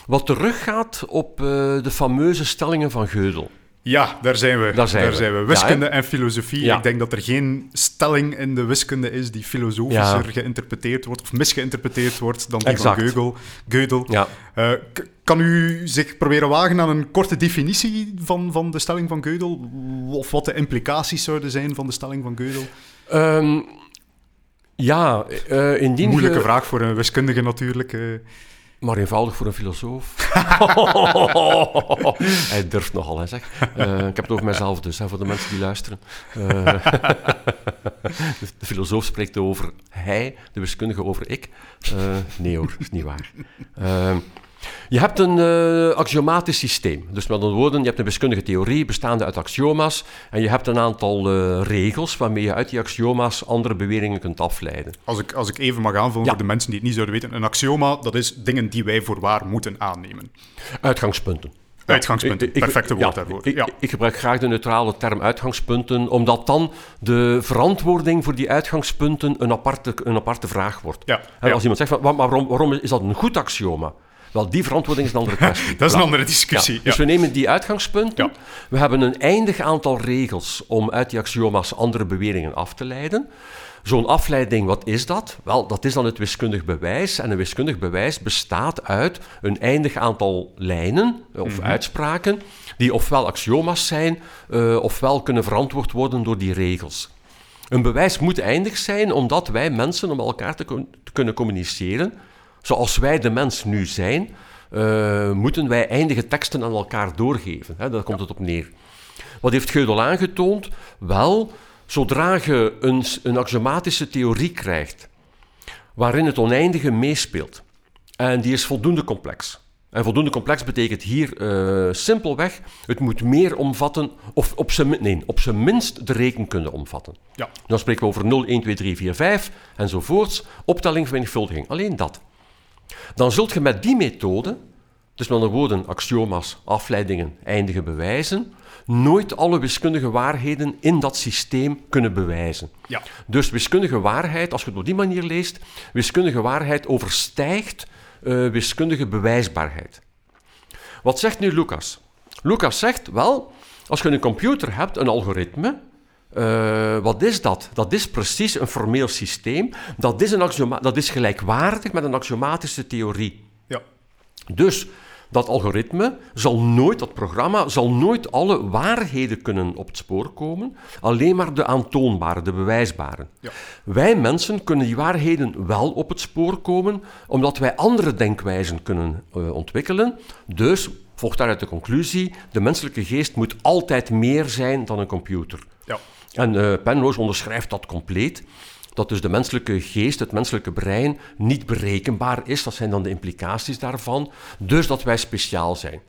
Wat teruggaat op de fameuze stellingen van Gödel. Ja, daar zijn we. Daar zijn, daar we. zijn we. Wiskunde ja, en filosofie. Ja. Ik denk dat er geen stelling in de wiskunde is die filosofischer ja. geïnterpreteerd wordt of misgeïnterpreteerd wordt dan die exact. van Gödel. Ja. Uh, kan u zich proberen wagen aan een korte definitie van, van de stelling van Gödel? Of wat de implicaties zouden zijn van de stelling van Gödel? Um, ja, uh, indien Moeilijke ge... vraag voor een wiskundige natuurlijk. Uh. Maar eenvoudig voor een filosoof. <laughs> Hij durft nogal, hè, zeg. Uh, ik heb het over mezelf dus, hè, voor de mensen die luisteren. <laughs> Uh, de filosoof spreekt over hij, de wiskundige over ik. Uh, nee hoor, is niet waar. Je hebt een uh, axiomatisch systeem. Dus met andere woorden, je hebt een wiskundige theorie bestaande uit axioma's. En je hebt een aantal uh, regels waarmee je uit die axioma's andere beweringen kunt afleiden. Als ik, als ik even mag aanvullen ja. voor de mensen die het niet zouden weten. Een axioma, dat is dingen die wij voor waar moeten aannemen. Uitgangspunten. Uitgangspunten, ik, ik, perfecte woord ja, daarvoor. Ik, ja. ik, gebruik graag de neutrale term uitgangspunten, omdat dan de verantwoording voor die uitgangspunten een aparte, een aparte vraag wordt. Ja, en als iemand zegt, van, waarom, waarom is dat een goed axioma? Wel, die verantwoording is een andere kwestie. <laughs> dat is een andere discussie. Ja. Dus we nemen die uitgangspunten. We hebben een eindig aantal regels om uit die axioma's andere beweringen af te leiden. Zo'n afleiding, wat is dat? Wel, dat is dan het wiskundig bewijs. En een wiskundig bewijs bestaat uit een eindig aantal lijnen of mm -hmm. uitspraken, die ofwel axioma's zijn, uh, ofwel kunnen verantwoord worden door die regels. Een bewijs moet eindig zijn, omdat wij mensen, om elkaar te, te kunnen communiceren, zoals wij de mens nu zijn, uh, moeten wij eindige teksten aan elkaar doorgeven. Hè? Daar komt het op neer. Wat heeft Gödel aangetoond? Wel, zodra je een, een axiomatische theorie krijgt, waarin het oneindige meespeelt, en die is voldoende complex. En voldoende complex betekent hier uh, simpelweg, het moet meer omvatten, of op zijn, nee, op zijn minst de rekenkunde omvatten. Ja. Dan spreken we over 0, 1, 2, 3, 4, 5 enzovoorts, optelling, vermenigvuldiging. Alleen dat. Dan zult je met die methode, dus met andere woorden, axioma's, afleidingen, eindige bewijzen, nooit alle wiskundige waarheden in dat systeem kunnen bewijzen. Ja. Dus wiskundige waarheid, als je het op die manier leest, wiskundige waarheid overstijgt uh, wiskundige bewijsbaarheid. Wat zegt nu Lucas? Lucas zegt, wel, als je een computer hebt, een algoritme, uh, wat is dat? Dat is precies een formeel systeem. Dat is, een axioma dat is gelijkwaardig met een axiomatische theorie. Ja. Dus dat algoritme zal nooit, dat programma, zal nooit alle waarheden kunnen op het spoor komen, alleen maar de aantoonbare, de bewijsbare. Ja. Wij mensen kunnen die waarheden wel op het spoor komen, omdat wij andere denkwijzen kunnen uh, ontwikkelen. Dus volgt daaruit de conclusie, de menselijke geest moet altijd meer zijn dan een computer. Ja. En uh, Penrose onderschrijft dat compleet. Dat dus de menselijke geest, het menselijke brein, niet berekenbaar is. Dat zijn dan de implicaties daarvan. Dus dat wij speciaal zijn.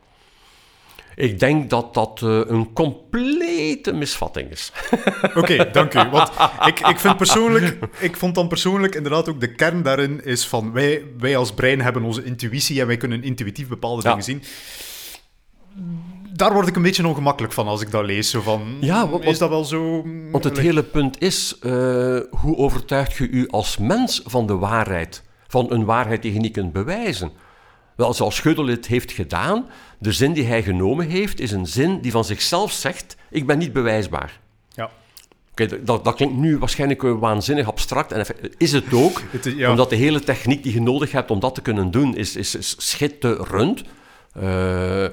Ik denk dat dat uh, een complete misvatting is. <laughs> Oké, okay, dank u. Want ik, ik, vind persoonlijk, ik vond dan persoonlijk inderdaad ook de kern daarin is van wij, wij als brein hebben onze intuïtie en wij kunnen intuïtief bepaalde Ja. dingen zien. Daar word ik een beetje ongemakkelijk van als ik dat lees. Zo van, Ja, wat- is dat wel zo... Want het hele punt is, eh, hoe overtuigt je u als mens van de waarheid? Van een waarheid die je niet kunt bewijzen? Wel, zoals Gödel het heeft gedaan, de zin die hij genomen heeft, is een zin die van zichzelf zegt, ik ben niet bewijsbaar. Ja. Oké, dat, dat klinkt nu waarschijnlijk waanzinnig abstract, en is het ook, <laughs> Het is- ja. omdat de hele techniek die je nodig hebt om dat te kunnen doen, is, is, is schitterend. Eh,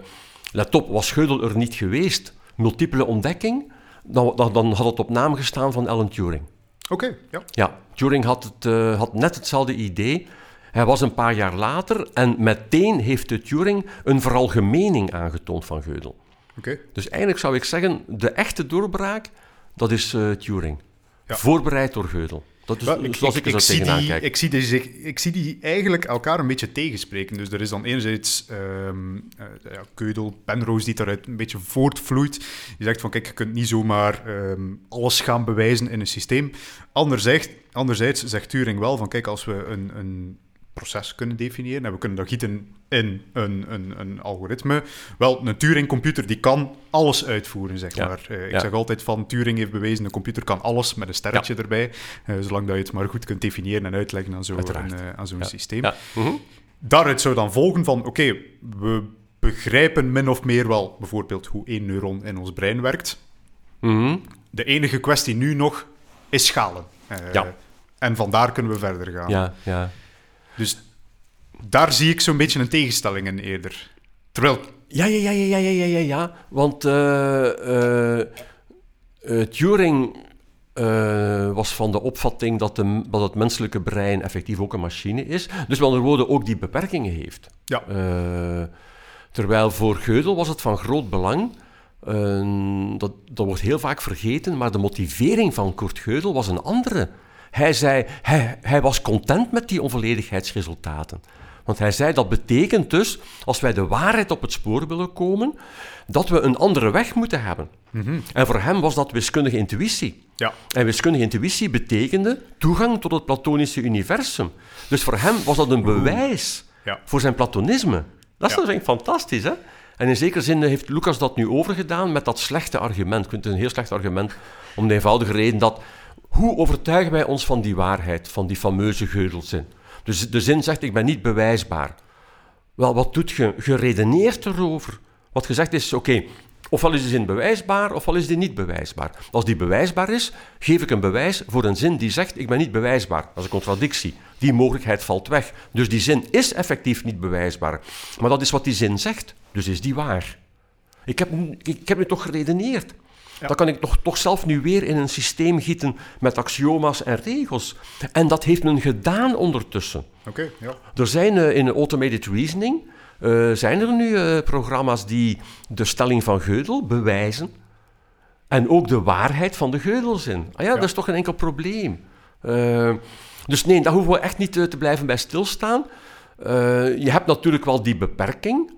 let op, was Gödel er niet geweest, multiple ontdekking, dan, dan, dan had het op naam gestaan van Alan Turing. Oké, ja. Ja, Turing had, het, eh, had net hetzelfde idee. Hij was een paar jaar later en meteen heeft de Turing een veralgemening aangetoond van Gödel. Oké. Dus eigenlijk zou ik zeggen, de echte doorbraak, dat is eh, Turing. Ja. Voorbereid door Gödel. Dat is Wel, zoals ik, zie tegenaan die, ik, zie die, ik zie die eigenlijk elkaar een beetje tegenspreken. Dus er is dan enerzijds ehm eh, ja, Keudel, Penrose die daaruit een beetje voortvloeit. Die zegt van kijk, je kunt niet zomaar ehm, alles gaan bewijzen in een systeem. Anderzijds, anderzijds zegt Turing wel van kijk, als we een, een proces kunnen definiëren en we kunnen dat gieten in een, een, een algoritme. Wel, een Turing-computer die kan alles uitvoeren, zeg Ja, maar. Eh, ik ja. zeg altijd van Turing heeft bewezen, een computer kan alles met een sterretje erbij. Eh, zolang dat je het maar goed kunt definiëren en uitleggen aan zo'n eh, aan zo'n Ja. systeem. Ja. mhm. Daaruit zou dan volgen van, oké, we begrijpen min of meer wel bijvoorbeeld hoe één neuron in ons brein werkt. Mhm. De enige kwestie nu nog is schalen. Ja. En vandaar kunnen we verder gaan. ja, ja. Dus daar zie ik zo'n beetje een tegenstelling in eerder. Terwijl, Ja, ja, ja, ja, ja, ja, ja, ja. Want eh, eh, eh, Turing was van de opvatting dat, de, dat het menselijke brein effectief ook een machine is. Dus met andere woorden ook die beperkingen heeft. ja, terwijl voor Gödel was het van groot belang. dat, dat wordt heel vaak vergeten, maar de motivering van Kurt Gödel was een andere. Hij zei, hij, hij was content met die onvolledigheidsresultaten. Want hij zei, dat betekent dus, als wij de waarheid op het spoor willen komen, dat we een andere weg moeten hebben. En voor hem was dat wiskundige intuïtie. ja, En wiskundige intuïtie betekende toegang tot het platonische universum. Dus voor hem was dat een bewijs Ja. voor zijn platonisme. Dat is Ja. echt fantastisch, hè? En in zekere zin heeft Lucas dat nu overgedaan met dat slechte argument. Ik vind het een heel slecht argument om de eenvoudige reden dat... Hoe overtuigen wij ons van die waarheid, van die fameuze geudelzin? Dus de zin zegt, ik ben niet bewijsbaar. Wel, wat doet je? Je redeneert erover. Wat gezegd is, oké, ofwel is de zin bewijsbaar, ofwel is die niet bewijsbaar. Als die bewijsbaar is, geef ik een bewijs voor een zin die zegt, ik ben niet bewijsbaar. Dat is een contradictie. Die mogelijkheid valt weg. Dus die zin is effectief niet bewijsbaar. Maar dat is wat die zin zegt. Dus is die waar. Ik heb, ik heb nu toch geredeneerd. Dan kan ik toch, toch zelf nu weer in een systeem gieten met axioma's en regels. En dat heeft men gedaan ondertussen. oké, ja. Er zijn eh, in automated reasoning eh, zijn er nu eh, programma's die de stelling van Gödel bewijzen. En ook de waarheid van de Gödelzin. Ah ja, dat is toch geen enkel probleem. Dus nee, daar hoeven we echt niet te blijven bij stilstaan. Je hebt natuurlijk wel die beperking.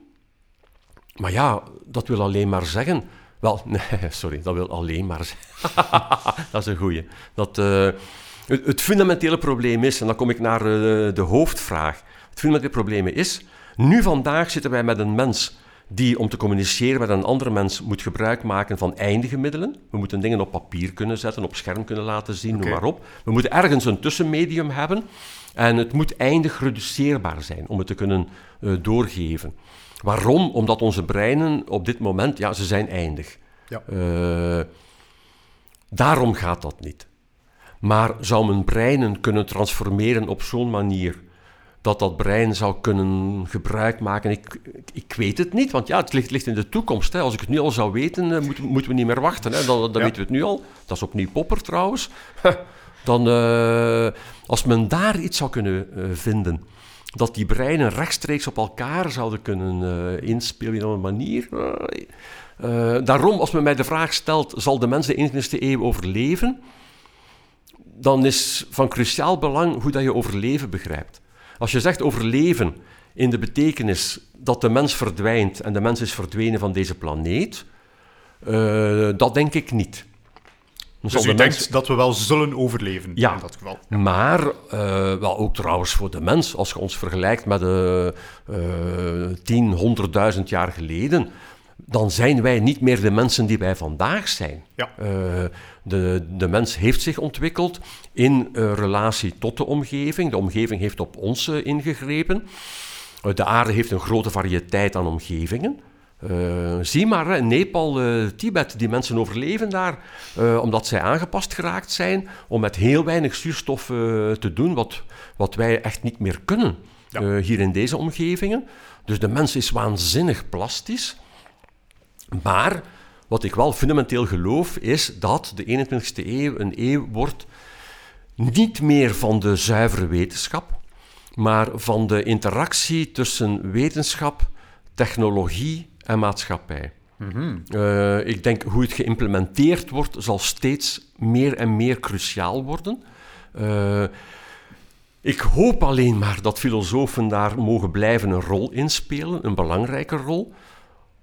Maar ja, dat wil alleen maar zeggen. Wel, <laughs> nee, sorry, dat wil alleen maar zeggen. <laughs> dat is een goeie. Dat, eh, het, het fundamentele probleem is, en dan kom ik naar eh, de hoofdvraag. Het fundamentele probleem is, nu vandaag zitten wij met een mens die om te communiceren met een andere mens moet gebruik maken van eindige middelen. We moeten dingen op papier kunnen zetten, op scherm kunnen laten zien, Oké. noem maar op. We moeten ergens een tussenmedium hebben en het moet eindig reduceerbaar zijn om het te kunnen eh, doorgeven. Waarom? Omdat onze breinen op dit moment, ja, ze zijn eindig. Ja. Eh, daarom gaat dat niet. Maar zou men breinen kunnen transformeren op zo'n manier dat dat brein zou kunnen gebruik maken? Ik, ik, weet het niet, want ja, het ligt, ligt in de toekomst. Hè. Als ik het nu al zou weten, eh, moeten, moeten we niet meer wachten. Hè. Dan, dan Ja. weten we het nu al. Dat is opnieuw Popper trouwens. <laughs> Dan, eh, als men daar iets zou kunnen vinden, dat die breinen rechtstreeks op elkaar zouden kunnen eh, inspelen op een manier. eh, daarom, als men mij de vraag stelt, zal de mens de 21e eeuw overleven? Dan is van cruciaal belang hoe dat je overleven begrijpt. Als je zegt overleven in de betekenis dat de mens verdwijnt en de mens is verdwenen van deze planeet, eh, dat denk ik niet. Dus u de denkt mens- dat we wel zullen overleven Ja. in dat geval. maar eh, wel ook trouwens voor de mens, als je ons vergelijkt met de eh tien, honderdduizend jaar geleden, dan zijn wij niet meer de mensen die wij vandaag zijn. Ja. Eh, de, de mens heeft zich ontwikkeld in relatie tot de omgeving. De omgeving heeft op ons ingegrepen. De aarde heeft een grote variëteit aan omgevingen. Eh, zie maar, in Nepal, eh, Tibet, die mensen overleven daar eh, omdat zij aangepast geraakt zijn om met heel weinig zuurstof te doen wat, wat wij echt niet meer kunnen Ja. hier in deze omgevingen. Dus de mens is waanzinnig plastisch. Maar wat ik wel fundamenteel geloof is dat de 21ste eeuw een eeuw wordt niet meer van de zuivere wetenschap, maar van de interactie tussen wetenschap, technologie en maatschappij. Eh, ik denk hoe het geïmplementeerd wordt, zal steeds meer en meer cruciaal worden. Uh, ik hoop alleen maar dat filosofen daar mogen blijven een rol inspelen, een belangrijke rol.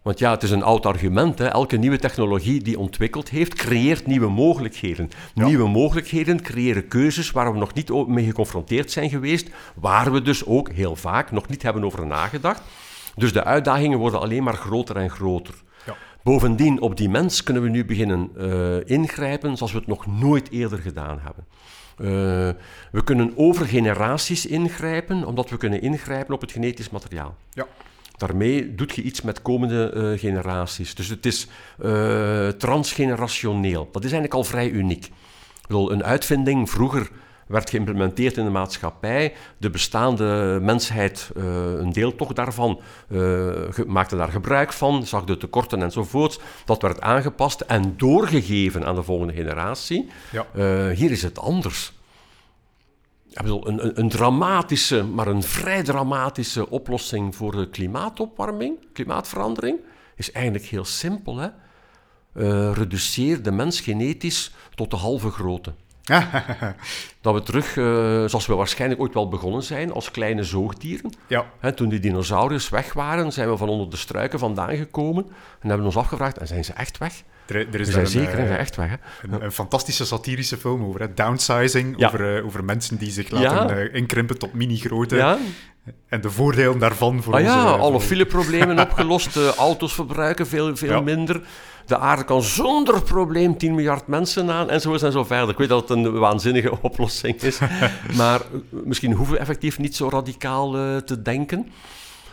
Want ja, het is een oud argument. Hè. Elke nieuwe technologie die ontwikkeld heeft, creëert nieuwe mogelijkheden. Nieuwe mogelijkheden creëren keuzes waar we nog niet mee geconfronteerd zijn geweest, waar we dus ook heel vaak nog niet hebben over nagedacht. Dus de uitdagingen worden alleen maar groter en groter. Ja. Bovendien, op die mens kunnen we nu beginnen uh, ingrijpen zoals we het nog nooit eerder gedaan hebben. Uh, we kunnen over generaties ingrijpen, omdat we kunnen ingrijpen op het genetisch materiaal. Ja. Daarmee doet je iets met komende uh, generaties. Dus het is transgenerationeel. Dat is eigenlijk al vrij uniek. Ik bedoel, een uitvinding vroeger werd geïmplementeerd in de maatschappij. De bestaande mensheid, uh, een deel toch daarvan, maakte daar gebruik van, zag de tekorten enzovoorts. Dat werd aangepast en doorgegeven aan de volgende generatie. Ja. hier is het anders. Ik bedoel, een, een, een, dramatische, maar een vrij dramatische oplossing voor de klimaatopwarming, klimaatverandering, is eigenlijk heel simpel. Hè? Reduceer de mens genetisch tot de halve grootte. <laughs> dat we terug, uh, zoals we waarschijnlijk ooit wel begonnen zijn, als kleine zoogdieren. Ja. Hè, toen die dinosauriërs weg waren, zijn we van onder de struiken vandaan gekomen en hebben ons afgevraagd, en zijn ze echt weg? Er, er is zijn zeker uh, echt weg. Hè? Een, een, fantastische satirische film over hè? downsizing, over, uh, over mensen die zich laten ja. inkrimpen tot mini-grootte. Ja. En de voordelen daarvan voor ah, onze... Ja, alle fileproblemen <laughs> opgelost, auto's verbruiken veel, veel minder de aarde kan zonder probleem 10 miljard mensen aan en zo en zo verder. Ik weet dat het een waanzinnige <laughs> oplossing is, <laughs> maar misschien hoeven we effectief niet zo radicaal uh, te denken.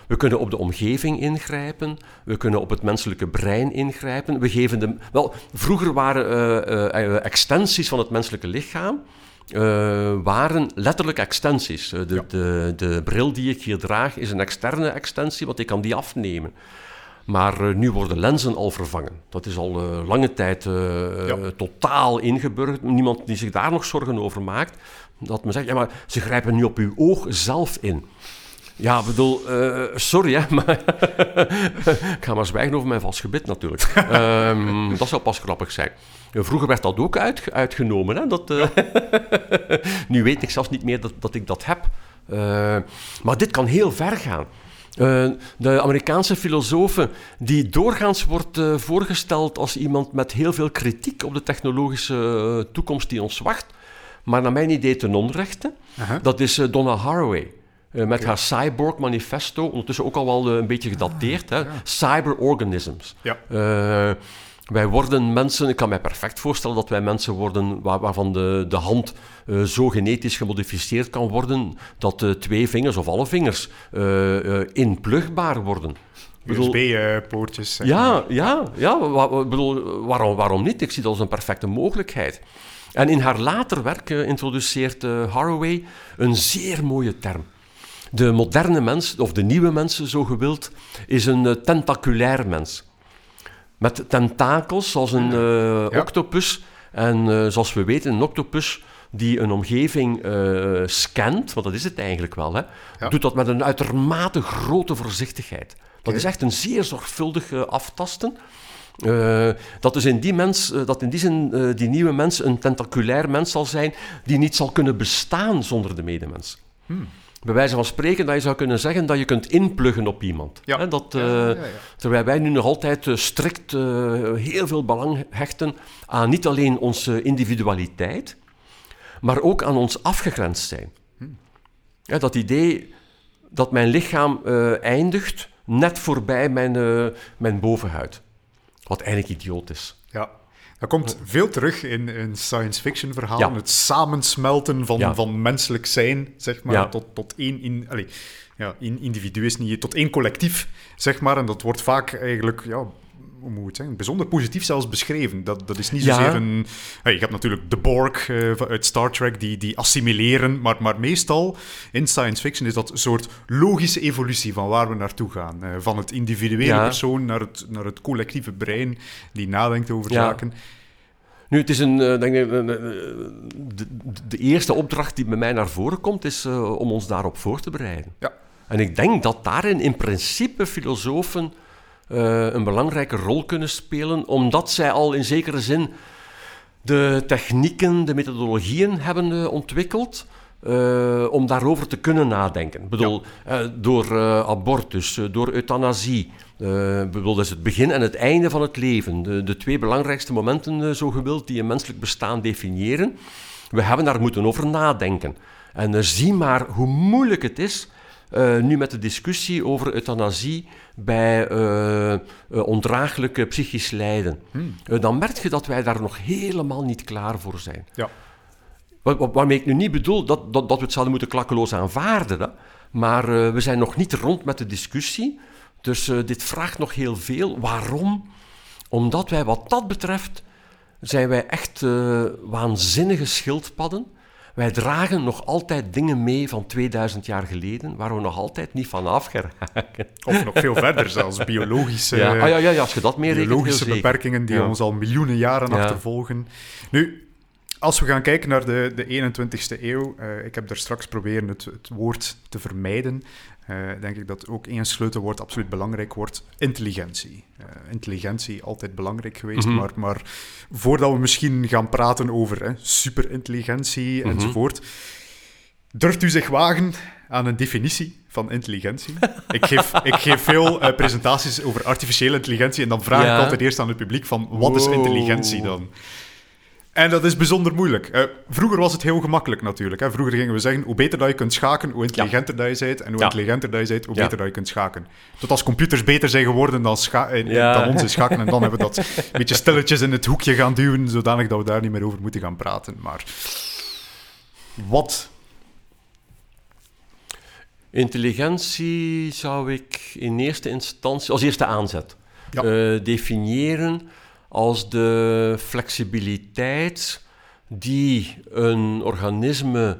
We kunnen op de omgeving ingrijpen, we kunnen op het menselijke brein ingrijpen. We geven de, wel, vroeger waren uh, uh, extensies van het menselijke lichaam. waren letterlijk extensies. De, ja. de, de bril die ik hier draag is een externe extensie, want ik kan die afnemen. Maar uh, nu worden lenzen al vervangen. Dat is al uh, lange tijd ja. totaal ingeburgerd. Niemand die zich daar nog zorgen over maakt. Dat men zegt, ja, maar ze grijpen nu op uw oog zelf in. Ja, ik bedoel, sorry hè, <laughs> maar ik ga maar zwijgen over mijn vals gebit natuurlijk. um, <laughs> dat zou pas grappig zijn. Vroeger werd dat ook uit, uitgenomen. Hè? Dat, <laughs> nu weet ik zelfs niet meer dat, dat ik dat heb. maar dit kan heel ver gaan. Uh, de Amerikaanse filosofen, die doorgaans wordt uh, voorgesteld als iemand met heel veel kritiek op de technologische uh, toekomst die ons wacht, maar naar mijn idee ten onrechte. -huh. Dat is Donna Haraway. met okay. haar Cyborg Manifesto, ondertussen ook al wel een beetje gedateerd. Ah, hè? Ja. Cyberorganisms. Ja. Wij worden mensen, ik kan mij perfect voorstellen dat wij mensen worden waar, waarvan de, de hand uh, zo genetisch gemodificeerd kan worden dat uh, twee vingers of alle vingers uh, inplugbaar worden. USB-poortjes. Ja, ja, ja. Wa bedoel, waarom, waarom niet? Ik zie dat als een perfecte mogelijkheid. En in haar later werk introduceert Haraway een zeer mooie term. De moderne mens, of de nieuwe mens zo gewild, is een tentaculair mens. Met tentakels, zoals een uh, ja. octopus. En uh, zoals we weten, een octopus die een omgeving uh, scant, want dat is het eigenlijk wel, hè, ja. doet dat met een uitermate grote voorzichtigheid. Dat okay. is echt een zeer zorgvuldig aftasten. Uh, dat dus in die, mens, uh, dat in die zin uh, die nieuwe mens een tentaculair mens zal zijn die niet zal kunnen bestaan zonder de medemens. Hmm bij wijze van spreken dat je zou kunnen zeggen dat je kunt inpluggen op iemand. Ja. dat, uh, ja, ja, terwijl wij nu nog altijd uh, strikt uh, heel veel belang hechten aan niet alleen onze individualiteit, maar ook aan ons afgegrensd zijn. Hm. dat idee dat mijn lichaam eindigt net voorbij mijn, mijn bovenhuid. Wat eigenlijk idioot is. Dat komt veel terug in, in science fiction verhalen. Ja. Het samensmelten van, ja. van menselijk zijn, zeg maar, ja. tot, tot één... In, allez, ja, één individu is niet... Tot één collectief, zeg maar. En dat wordt vaak eigenlijk... Ja, hoe moet het zeggen? Bijzonder positief zelfs beschreven. Dat, dat is niet zozeer een... Hey, je hebt natuurlijk de Borg uh, uit Star Trek, die, die assimileren. Maar, maar meestal in science fiction is dat een soort logische evolutie van waar we naartoe gaan. Uh, van het individuele ja. persoon naar het, naar het collectieve brein die nadenkt over ja. zaken. Nu, het is een, uh, denk ik, de, de, eerste opdracht die bij mij naar voren komt, is uh, om ons daarop voor te bereiden. Ja. En ik denk dat daarin in principe filosofen uh, een belangrijke rol kunnen spelen, omdat zij al in zekere zin de technieken, de methodologieën hebben ontwikkeld. Uh, om daarover te kunnen nadenken. Ik bedoel, ja. uh, door uh, abortus, door euthanasie. bedoel, dat is het begin en het einde van het leven. De, de twee belangrijkste momenten, zo gewild, die een menselijk bestaan definiëren. We hebben daar moeten over nadenken. En zie maar hoe moeilijk het is uh, nu met de discussie over euthanasie bij uh, uh, ondraaglijke psychisch lijden. Hmm. dan merk je dat wij daar nog helemaal niet klaar voor zijn. Ja. Waar, waarmee ik nu niet bedoel dat, dat, dat we het zouden moeten klakkeloos aanvaarden. Hè? Maar we zijn nog niet rond met de discussie. Dus dit vraagt nog heel veel. Waarom? Omdat wij wat dat betreft zijn wij echt waanzinnige schildpadden wij dragen nog altijd dingen mee van 2000 jaar geleden, waar we nog altijd niet van afgeraken. Of nog veel verder zelfs, biologische, ja. Ah, ja, ja, ja, als je dat meer biologische rekent, beperkingen die ons al miljoenen jaren achtervolgen. Nu, als we gaan kijken naar de, de 21ste eeuw, uh, ik heb daar straks proberen het, het woord te vermijden, uh, denk ik dat ook één sleutelwoord absoluut belangrijk wordt: intelligentie. Uh, intelligentie altijd belangrijk geweest, mm -hmm. maar, maar voordat we misschien gaan praten over hè, superintelligentie mm -hmm. enzovoort, durft u zich wagen aan een definitie van intelligentie? ik, geef, <laughs> ik geef veel uh, presentaties over artificiële intelligentie en dan vraag ja. ik altijd eerst aan het publiek van wat wow. is intelligentie dan? En dat is bijzonder moeilijk. Uh, vroeger was het heel gemakkelijk natuurlijk. Hè. Vroeger gingen we zeggen, hoe beter dat je kunt schaken, hoe intelligenter ja. dat je bent. En hoe ja. intelligenter dat je bent, hoe ja. beter dat je kunt schaken. Tot als computers beter zijn geworden dan, in, dan onze schaken. En dan hebben we dat een <laughs> beetje stilletjes in het hoekje gaan duwen, zodanig dat we daar niet meer over moeten gaan praten. Maar wat? Intelligentie zou ik in eerste instantie, als eerste aanzet, uh, definiëren als de flexibiliteit die een organisme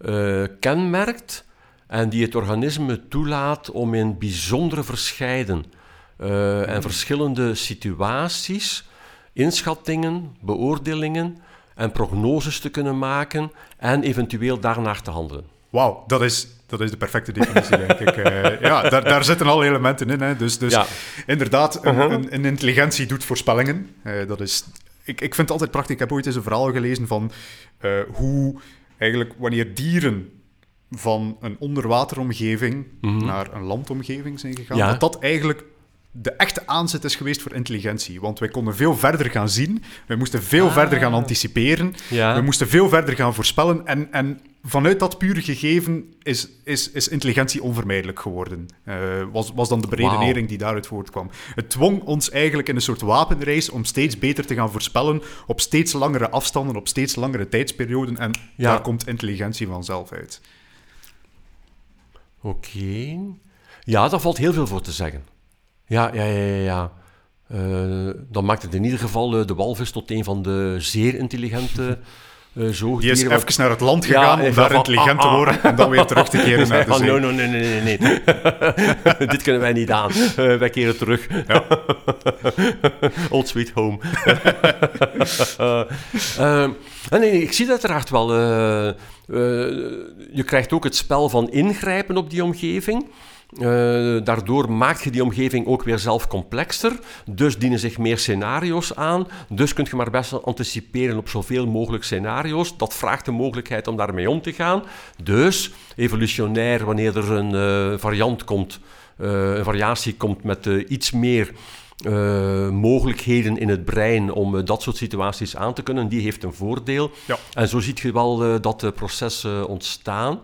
uh, kenmerkt en die het organisme toelaat om in bijzondere verscheiden uh, en verschillende situaties inschattingen, beoordelingen en prognoses te kunnen maken en eventueel daarnaar te handelen. Wauw, dat is dat is de perfecte definitie, denk ik. Uh, ja, daar, daar, zitten alle elementen in. Hè. Dus, dus ja. inderdaad, een, uh -huh. een, een, intelligentie doet voorspellingen. Uh, dat is, ik, ik vind het altijd prachtig. Ik heb ooit eens een verhaal gelezen van uh, hoe eigenlijk wanneer dieren van een onderwateromgeving -huh. naar een landomgeving zijn gegaan, ja. dat dat eigenlijk de echte aanzet is geweest voor intelligentie. Want wij konden veel verder gaan zien. We moesten veel ah. verder gaan anticiperen. Ja. We moesten veel verder gaan voorspellen. En, en vanuit dat pure gegeven is, is, is intelligentie onvermijdelijk geworden. Uh, was, was dan de beredenering wow. die daaruit voortkwam. Het dwong ons eigenlijk in een soort wapenreis om steeds beter te gaan voorspellen op steeds langere afstanden, op steeds langere tijdsperioden. En ja. daar komt intelligentie vanzelf uit. Oké. Okay. Ja, daar valt heel veel voor te zeggen. Ja, ja, ja, ja. ja. Uh, dan maakt het in ieder geval uh, de walvis tot een van de zeer intelligente <laughs> zoogdieren. Die is even wat... naar het land gegaan ja, om daar intelligent ah, ah, te worden en dan weer terug te keren naar de <laughs> zee. Oh, nee, nee, nee, nee, nee. <laughs> Dit kunnen wij niet aan. <laughs> wij keren terug. Ja. Old sweet home. nee, nee, ik zie dat uiteraard wel. je krijgt ook het spel van ingrijpen op die omgeving. Uh, daardoor maak je die omgeving ook weer zelf complexer. Dus dienen zich meer scenario's aan. Dus kun je maar best anticiperen op zoveel mogelijk scenario's. Dat vraagt de mogelijkheid om daarmee om te gaan. Dus evolutionair, wanneer er een uh, variant komt, uh, een variatie komt met iets meer. Uh, mogelijkheden in het brein om uh, dat soort situaties aan te kunnen, die heeft een voordeel. Ja. En zo ziet je wel uh, dat proces ontstaan.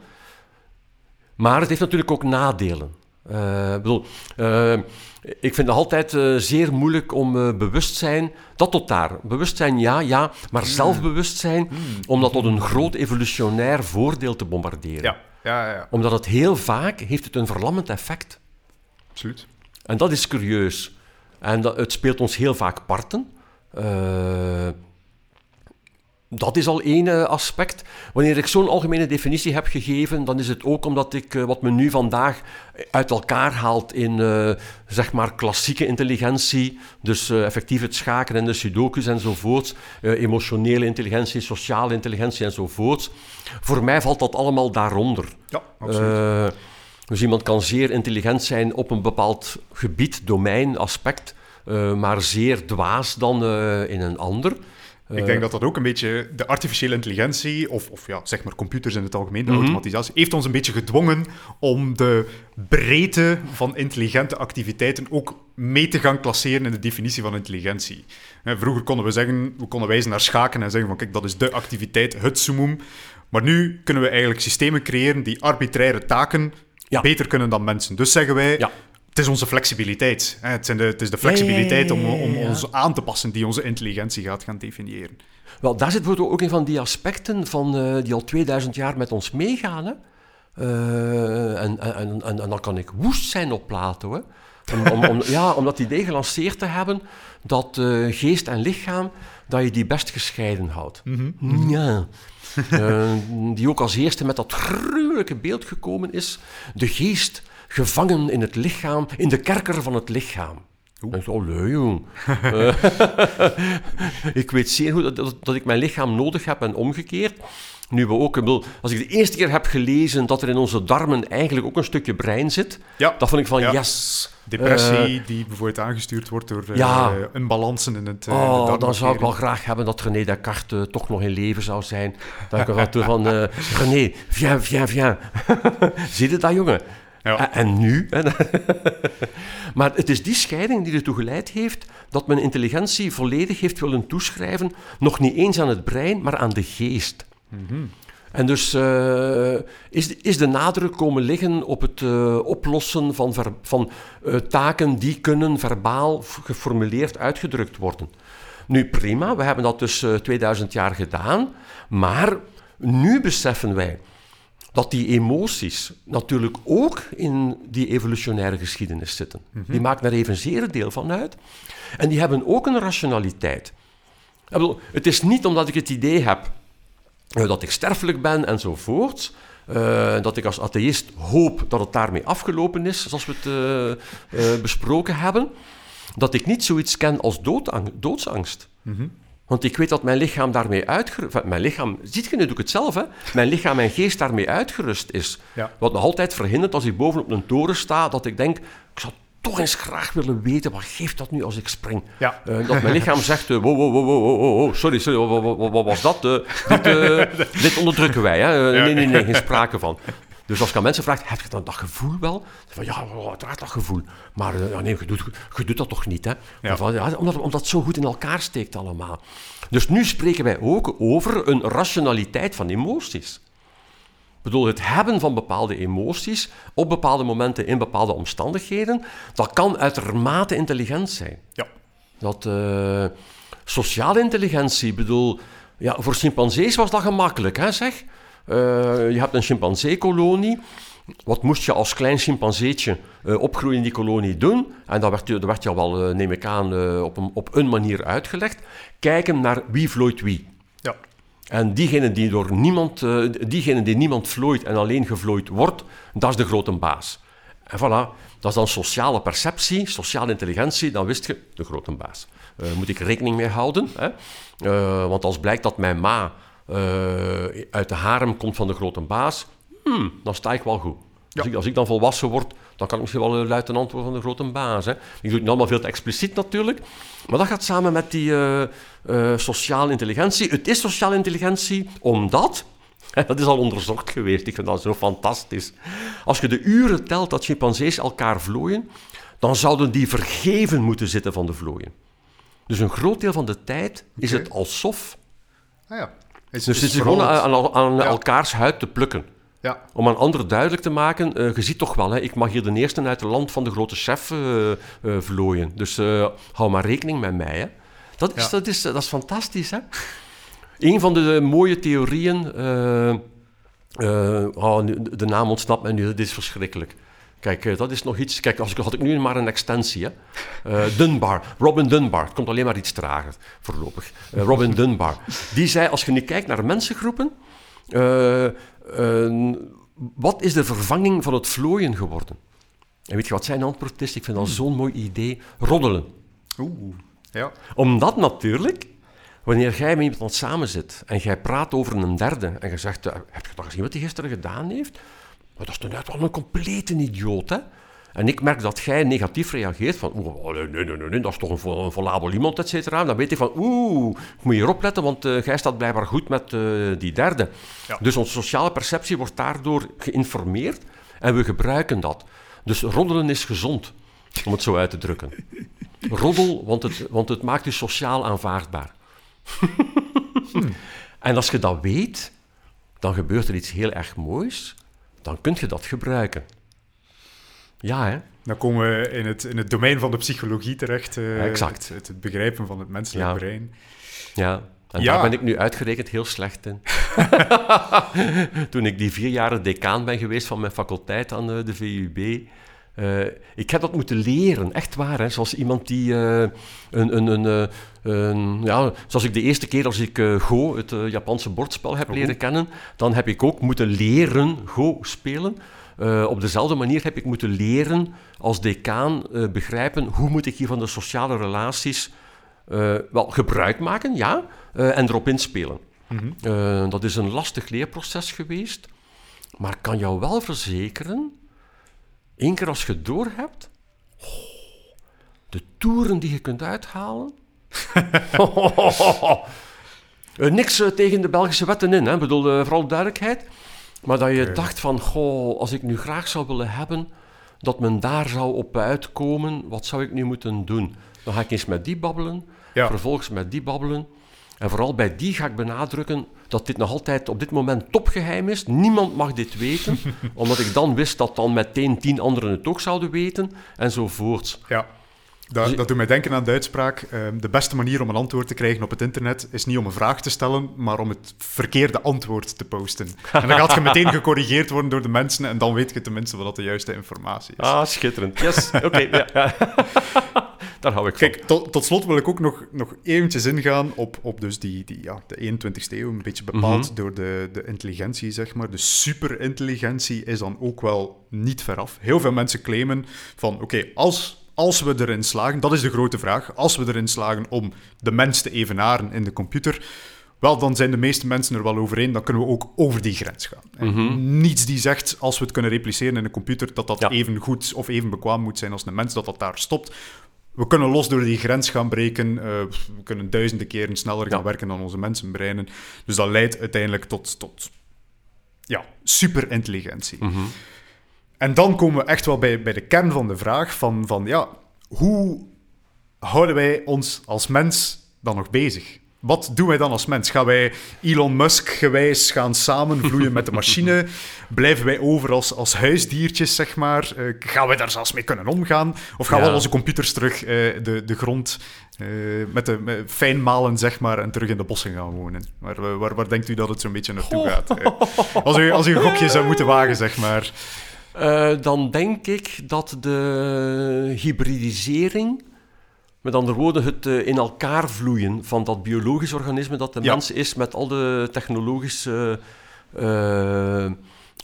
Maar het heeft natuurlijk ook nadelen. Uh, bedoel, uh, ik vind het altijd uh, zeer moeilijk om bewustzijn, dat tot daar. Bewustzijn ja, ja, maar mm. zelfbewustzijn, mm. om dat tot een groot evolutionair voordeel te bombarderen. Ja. Ja, ja. Omdat het heel vaak heeft het een verlammend effect. Absoluut. En dat is curieus. En dat, het speelt ons heel vaak parten. Dat is al één eh, aspect. Wanneer ik zo'n algemene definitie heb gegeven, dan is het ook omdat ik eh, wat men nu vandaag uit elkaar haalt in eh, zeg maar klassieke intelligentie, dus effectief het schaken en de sudokus enzovoort, emotionele intelligentie, sociale intelligentie enzovoort. Voor mij valt dat allemaal daaronder. Ja, absoluut. dus iemand kan zeer intelligent zijn op een bepaald gebied, domein, aspect, maar zeer dwaas dan in een ander. Ik denk dat dat ook een beetje de artificiële intelligentie, of, of ja, zeg maar computers in het algemeen, de mhm. automatisatie, heeft ons een beetje gedwongen om de breedte van intelligente activiteiten ook mee te gaan klasseren in de definitie van intelligentie. Vroeger konden we zeggen, we konden wijzen naar schaken en zeggen van kijk, dat is de activiteit, het summum. Maar nu kunnen we eigenlijk systemen creëren die arbitraire taken beter kunnen dan mensen. Dus zeggen wij, ja het is onze flexibiliteit. Hè? Het, zijn de, het is de flexibiliteit om, om ons aan te passen die onze intelligentie gaat gaan definiëren. Wel, daar zit bijvoorbeeld ook een van die aspecten van, uh, die al 2000 jaar met ons meegaan. Hè? Uh, en, en, en, en, dan kan ik woest zijn op Plato. Hè? Om, om, om, <laughs> ja, om dat idee gelanceerd te hebben dat uh, geest en lichaam, dat je die best gescheiden houdt. Mm -hmm. Ja. die ook als eerste met dat gruwelijke beeld gekomen is. De geest gevangen in het lichaam, in de kerker van het lichaam. Ik oh leuk jong. Eh, <laughs> ik weet zeer goed dat, dat, ik mijn lichaam nodig heb en omgekeerd. Nu we ook, als ik de eerste keer heb gelezen dat er in onze darmen eigenlijk ook een stukje brein zit, ja. dat vond ik van yes. Depressie uh, die bijvoorbeeld aangestuurd wordt door uh, ja. unbalansen in het uh, oh, Dan zou ik wel graag hebben dat René Descartes toch nog in leven zou zijn. Dat ik er van, <laughs> René, viens, viens, viens. <laughs> Zie je dat, jongen? Ja. En nu? <laughs> maar het is die scheiding die ertoe geleid heeft dat men intelligentie volledig heeft willen toeschrijven, nog niet eens aan het brein, maar aan de geest. Mhm. En dus uh, is, is de nadruk komen liggen op het uh, oplossen van, ver, van uh, taken die kunnen verbaal geformuleerd uitgedrukt worden. Nu prima, we hebben dat dus 2000 jaar gedaan, maar nu beseffen wij dat die emoties natuurlijk ook in die evolutionaire geschiedenis zitten. Mhm. Die maken daar evenzeer deel van uit. En die hebben ook een rationaliteit. Bedoel, het is niet omdat ik het idee heb uh, dat ik sterfelijk ben enzovoort. Uh, dat ik als atheïst hoop dat het daarmee afgelopen is, zoals we het uh, besproken hebben. Dat ik niet zoiets ken als doodsangst. Mm want ik weet dat mijn lichaam daarmee uitgerust... Mijn lichaam, ziet je nu, doe ik het zelf, hè? Mijn lichaam en geest daarmee uitgerust is. Wat nog altijd verhindert als ik bovenop een toren sta, dat ik denk, ik zou toch eens graag willen weten, wat geeft dat nu als ik spring? Ja. Uh, dat mijn lichaam <laughs> zegt, uh, wow, wow, wow, wow, wow, sorry, sorry, wat, was dat? Uh, dit, <laughs> dit, onderdrukken wij, hè? nee, nee, nee, geen sprake van. Dus als ik aan mensen vraag, heb je dan dat gevoel wel? Van, ja, uiteraard dat gevoel. Maar uh, nee, je doet, je doet dat toch niet, hè? Ja. Van, ja, omdat, omdat het zo goed in elkaar steekt allemaal. Dus nu spreken wij ook over een rationaliteit van emoties. Ik bedoel, het hebben van bepaalde emoties op bepaalde momenten in bepaalde omstandigheden, dat kan uitermate intelligent zijn. Ja. Dat uh, sociale intelligentie, bedoel, ja, voor chimpansees was dat gemakkelijk, hè, zeg. Uh, je hebt een chimpansee-kolonie. Wat moest je als klein chimpanseetje uh, opgroeien in die kolonie doen? En dat werd, dat werd je wel, uh, neem ik aan, op, een, op een manier uitgelegd. Kijken naar wie vlooit wie. Ja. En diegene die, door niemand, diegene die niemand vlooit en alleen gevlooid wordt, dat is de grote baas. En voilà, dat is dan sociale perceptie, sociale intelligentie, dan wist je, de grote baas. moet ik rekening mee houden. Hè? want als blijkt dat mijn ma uit de harem komt van de grote baas, hmm, dan sta ik wel goed. Als, ik, als, ik, dan volwassen word, dan kan ik misschien wel een luitenant worden van de grote baas. Hè. Ik doe het niet allemaal veel te expliciet natuurlijk, maar dat gaat samen met die uh, uh, sociale intelligentie. Het is sociale intelligentie omdat, <laughs> dat is al onderzocht geweest, ik vind dat zo fantastisch. Als je de uren telt dat chimpansees elkaar vlooien, dan zouden die vergeven moeten zitten van de vlooien. Dus een groot deel van de tijd is het alsof ah ja. Dus het is gewoon aan, aan elkaars huid te plukken. Ja. Om aan anderen duidelijk te maken, uh, je ziet toch wel, hè, ik mag hier de eerste uit het land van de grote chef uh, uh, vlooien. Dus hou maar rekening met mij. Hè. Dat, is, dat, is, dat is fantastisch. Hè? Een van de mooie theorieën, oh, de naam ontsnapt mij nu, dit is verschrikkelijk. Kijk, eh, dat is nog iets. Kijk, als ik, had ik nu maar een extensie. Hè. Eh, Dunbar, Robin Dunbar. Het komt alleen maar iets trager voorlopig. Eh, Robin Dunbar. Die zei: als je nu kijkt naar mensengroepen. wat is de vervanging van het vlooien geworden? En weet je wat zijn antwoord is? Ik vind dat zo'n mooi idee. Roddelen. Oeh, ja. Omdat natuurlijk, wanneer jij met iemand samen zit en jij praat over een derde en je zegt, heb je toch gezien wat hij gisteren gedaan heeft? Maar dat is net wel een complete idioot, hè? En ik merk dat jij negatief reageert van, oeh, oh, nee, nee, nee, nee, dat is toch een, een volabel iemand, et cetera. Dan weet ik van, oeh, ik moet hierop letten, want eh, jij staat blijkbaar goed met eh, die derde. Ja. Dus onze sociale perceptie wordt daardoor geïnformeerd en we gebruiken dat. Dus roddelen is gezond, om het zo uit te drukken. <laughs> Roddel, want het, want het maakt je sociaal aanvaardbaar. <laughs> En als je dat weet, dan gebeurt er iets heel erg moois. Dan kun je dat gebruiken. Ja, hè? Dan komen we in het, in het domein van de psychologie terecht. eh, Exact. Het, het begrijpen van het menselijk Ja. brein. Ja. En Ja. daar ben ik nu uitgerekend heel slecht in. <laughs> Toen ik die vier jaren decaan ben geweest van mijn faculteit aan eh, de VUB. eh, ik heb dat moeten leren, echt waar. Hè? Zoals iemand die een, een, een, een- ja, zoals ik de eerste keer als ik eh, Go, het eh, Japanse bordspel, heb leren kennen, dan heb ik ook moeten leren Go spelen. Eh, op dezelfde manier heb ik moeten leren als decaan begrijpen hoe moet ik hier van de sociale relaties eh, wel gebruik maken, ja, en erop inspelen. Eh, dat is een lastig leerproces geweest, maar ik kan jou wel verzekeren, één keer als je het door hebt, oh, de toeren die je kunt uithalen. <laughs> Eh, niks eh, tegen de Belgische wetten in, hè. Bedoel, eh, vooral duidelijkheid. Maar dat je dacht van, goh, als ik nu graag zou willen hebben dat men daar zou op uitkomen, wat zou ik nu moeten doen? Dan ga ik eens met die babbelen, Ja. vervolgens met die babbelen. En vooral bij die ga ik benadrukken dat dit nog altijd op dit moment topgeheim is. Niemand mag dit weten, <laughs> omdat ik dan wist dat dan meteen tien anderen het ook zouden weten, enzovoorts. Ja. Dat, dat doet mij denken aan de uitspraak. ehm, de beste manier om een antwoord te krijgen op het internet is niet om een vraag te stellen, maar om het verkeerde antwoord te posten. En dan gaat je meteen <laughs> gecorrigeerd worden door de mensen en dan weet je tenminste wat dat de juiste informatie is. Ah, schitterend. Yes, oké. ja, <laughs> ja. Daar hou ik van. Kijk, tot, tot slot wil ik ook nog, nog eventjes ingaan op, op dus die, die, ja, de 21ste eeuw, een beetje bepaald Mhm. door de, de intelligentie, zeg maar. De superintelligentie is dan ook wel niet veraf. Heel veel mensen claimen van, oké, als, als we erin slagen, dat is de grote vraag, als we erin slagen om de mens te evenaren in de computer, wel, dan zijn de meeste mensen er wel over één, dan kunnen we ook over die grens gaan. En Niets die zegt, als we het kunnen repliceren in een computer, dat dat Ja. even goed of even bekwaam moet zijn als een mens, dat dat daar stopt. We kunnen los door die grens gaan breken. eh, we kunnen duizenden keren sneller gaan Ja. werken dan onze mensenbreinen. Dus dat leidt uiteindelijk tot, tot ja, superintelligentie. En dan komen we echt wel bij, bij de kern van de vraag van, van ja, hoe houden wij ons als mens dan nog bezig? Wat doen wij dan als mens? Gaan wij Elon Musk gewijs gaan samenvloeien met de <laughs> machine? Blijven wij over als, als huisdiertjes, zeg maar? Eh, gaan wij daar zelfs mee kunnen omgaan? Of gaan we al onze computers terug eh, de, de grond eh, met de met fijn malen, zeg maar, en terug in de bossen gaan wonen? Waar, waar, denkt u dat het zo'n beetje naartoe gaat? als, u, als u een gokje zou moeten wagen, zeg maar. Eh, dan denk ik dat de hybridisering, met andere woorden, het eh, in elkaar vloeien van dat biologisch organisme dat de Ja. mens is, met al de technologische eh,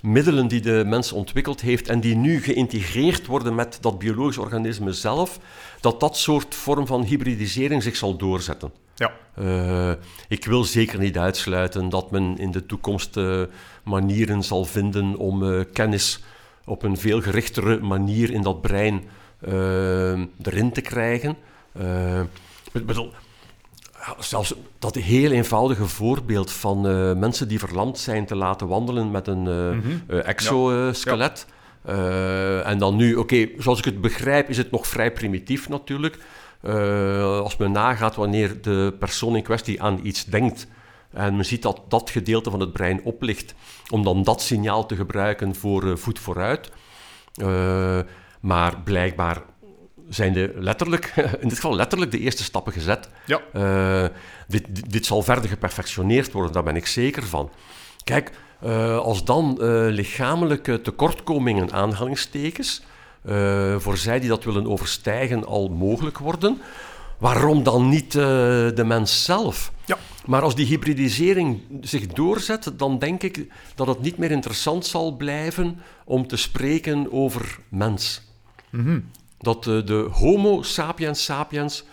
middelen die de mens ontwikkeld heeft en die nu geïntegreerd worden met dat biologisch organisme zelf, dat dat soort vorm van hybridisering zich zal doorzetten. Ja. Ik wil zeker niet uitsluiten dat men in de toekomst manieren zal vinden om eh, kennis op een veel gerichtere manier in dat brein eh, erin te krijgen. Eh, ik bedoel, zelfs dat heel eenvoudige voorbeeld van eh, mensen die verlamd zijn te laten wandelen met een eh, exoskelet. En dan nu, oké, zoals ik het begrijp, is het nog vrij primitief natuurlijk. Als men nagaat wanneer de persoon in kwestie aan iets denkt en men ziet dat dat gedeelte van het brein oplicht, om dan dat signaal te gebruiken voor eh, voet vooruit. Eh, maar blijkbaar zijn de letterlijk, <laughs> in dit geval letterlijk, de eerste stappen gezet. Ja. Eh, dit, dit, dit zal verder geperfectioneerd worden, daar ben ik zeker van. Kijk, als dan lichamelijke tekortkomingen, aanhalingstekens, voor zij die dat willen overstijgen al mogelijk worden. Waarom dan niet de mens zelf? Maar als die hybridisering zich doorzet, dan denk ik dat het niet meer interessant zal blijven om te spreken over mens. Dat eh, de Homo sapiens sapiens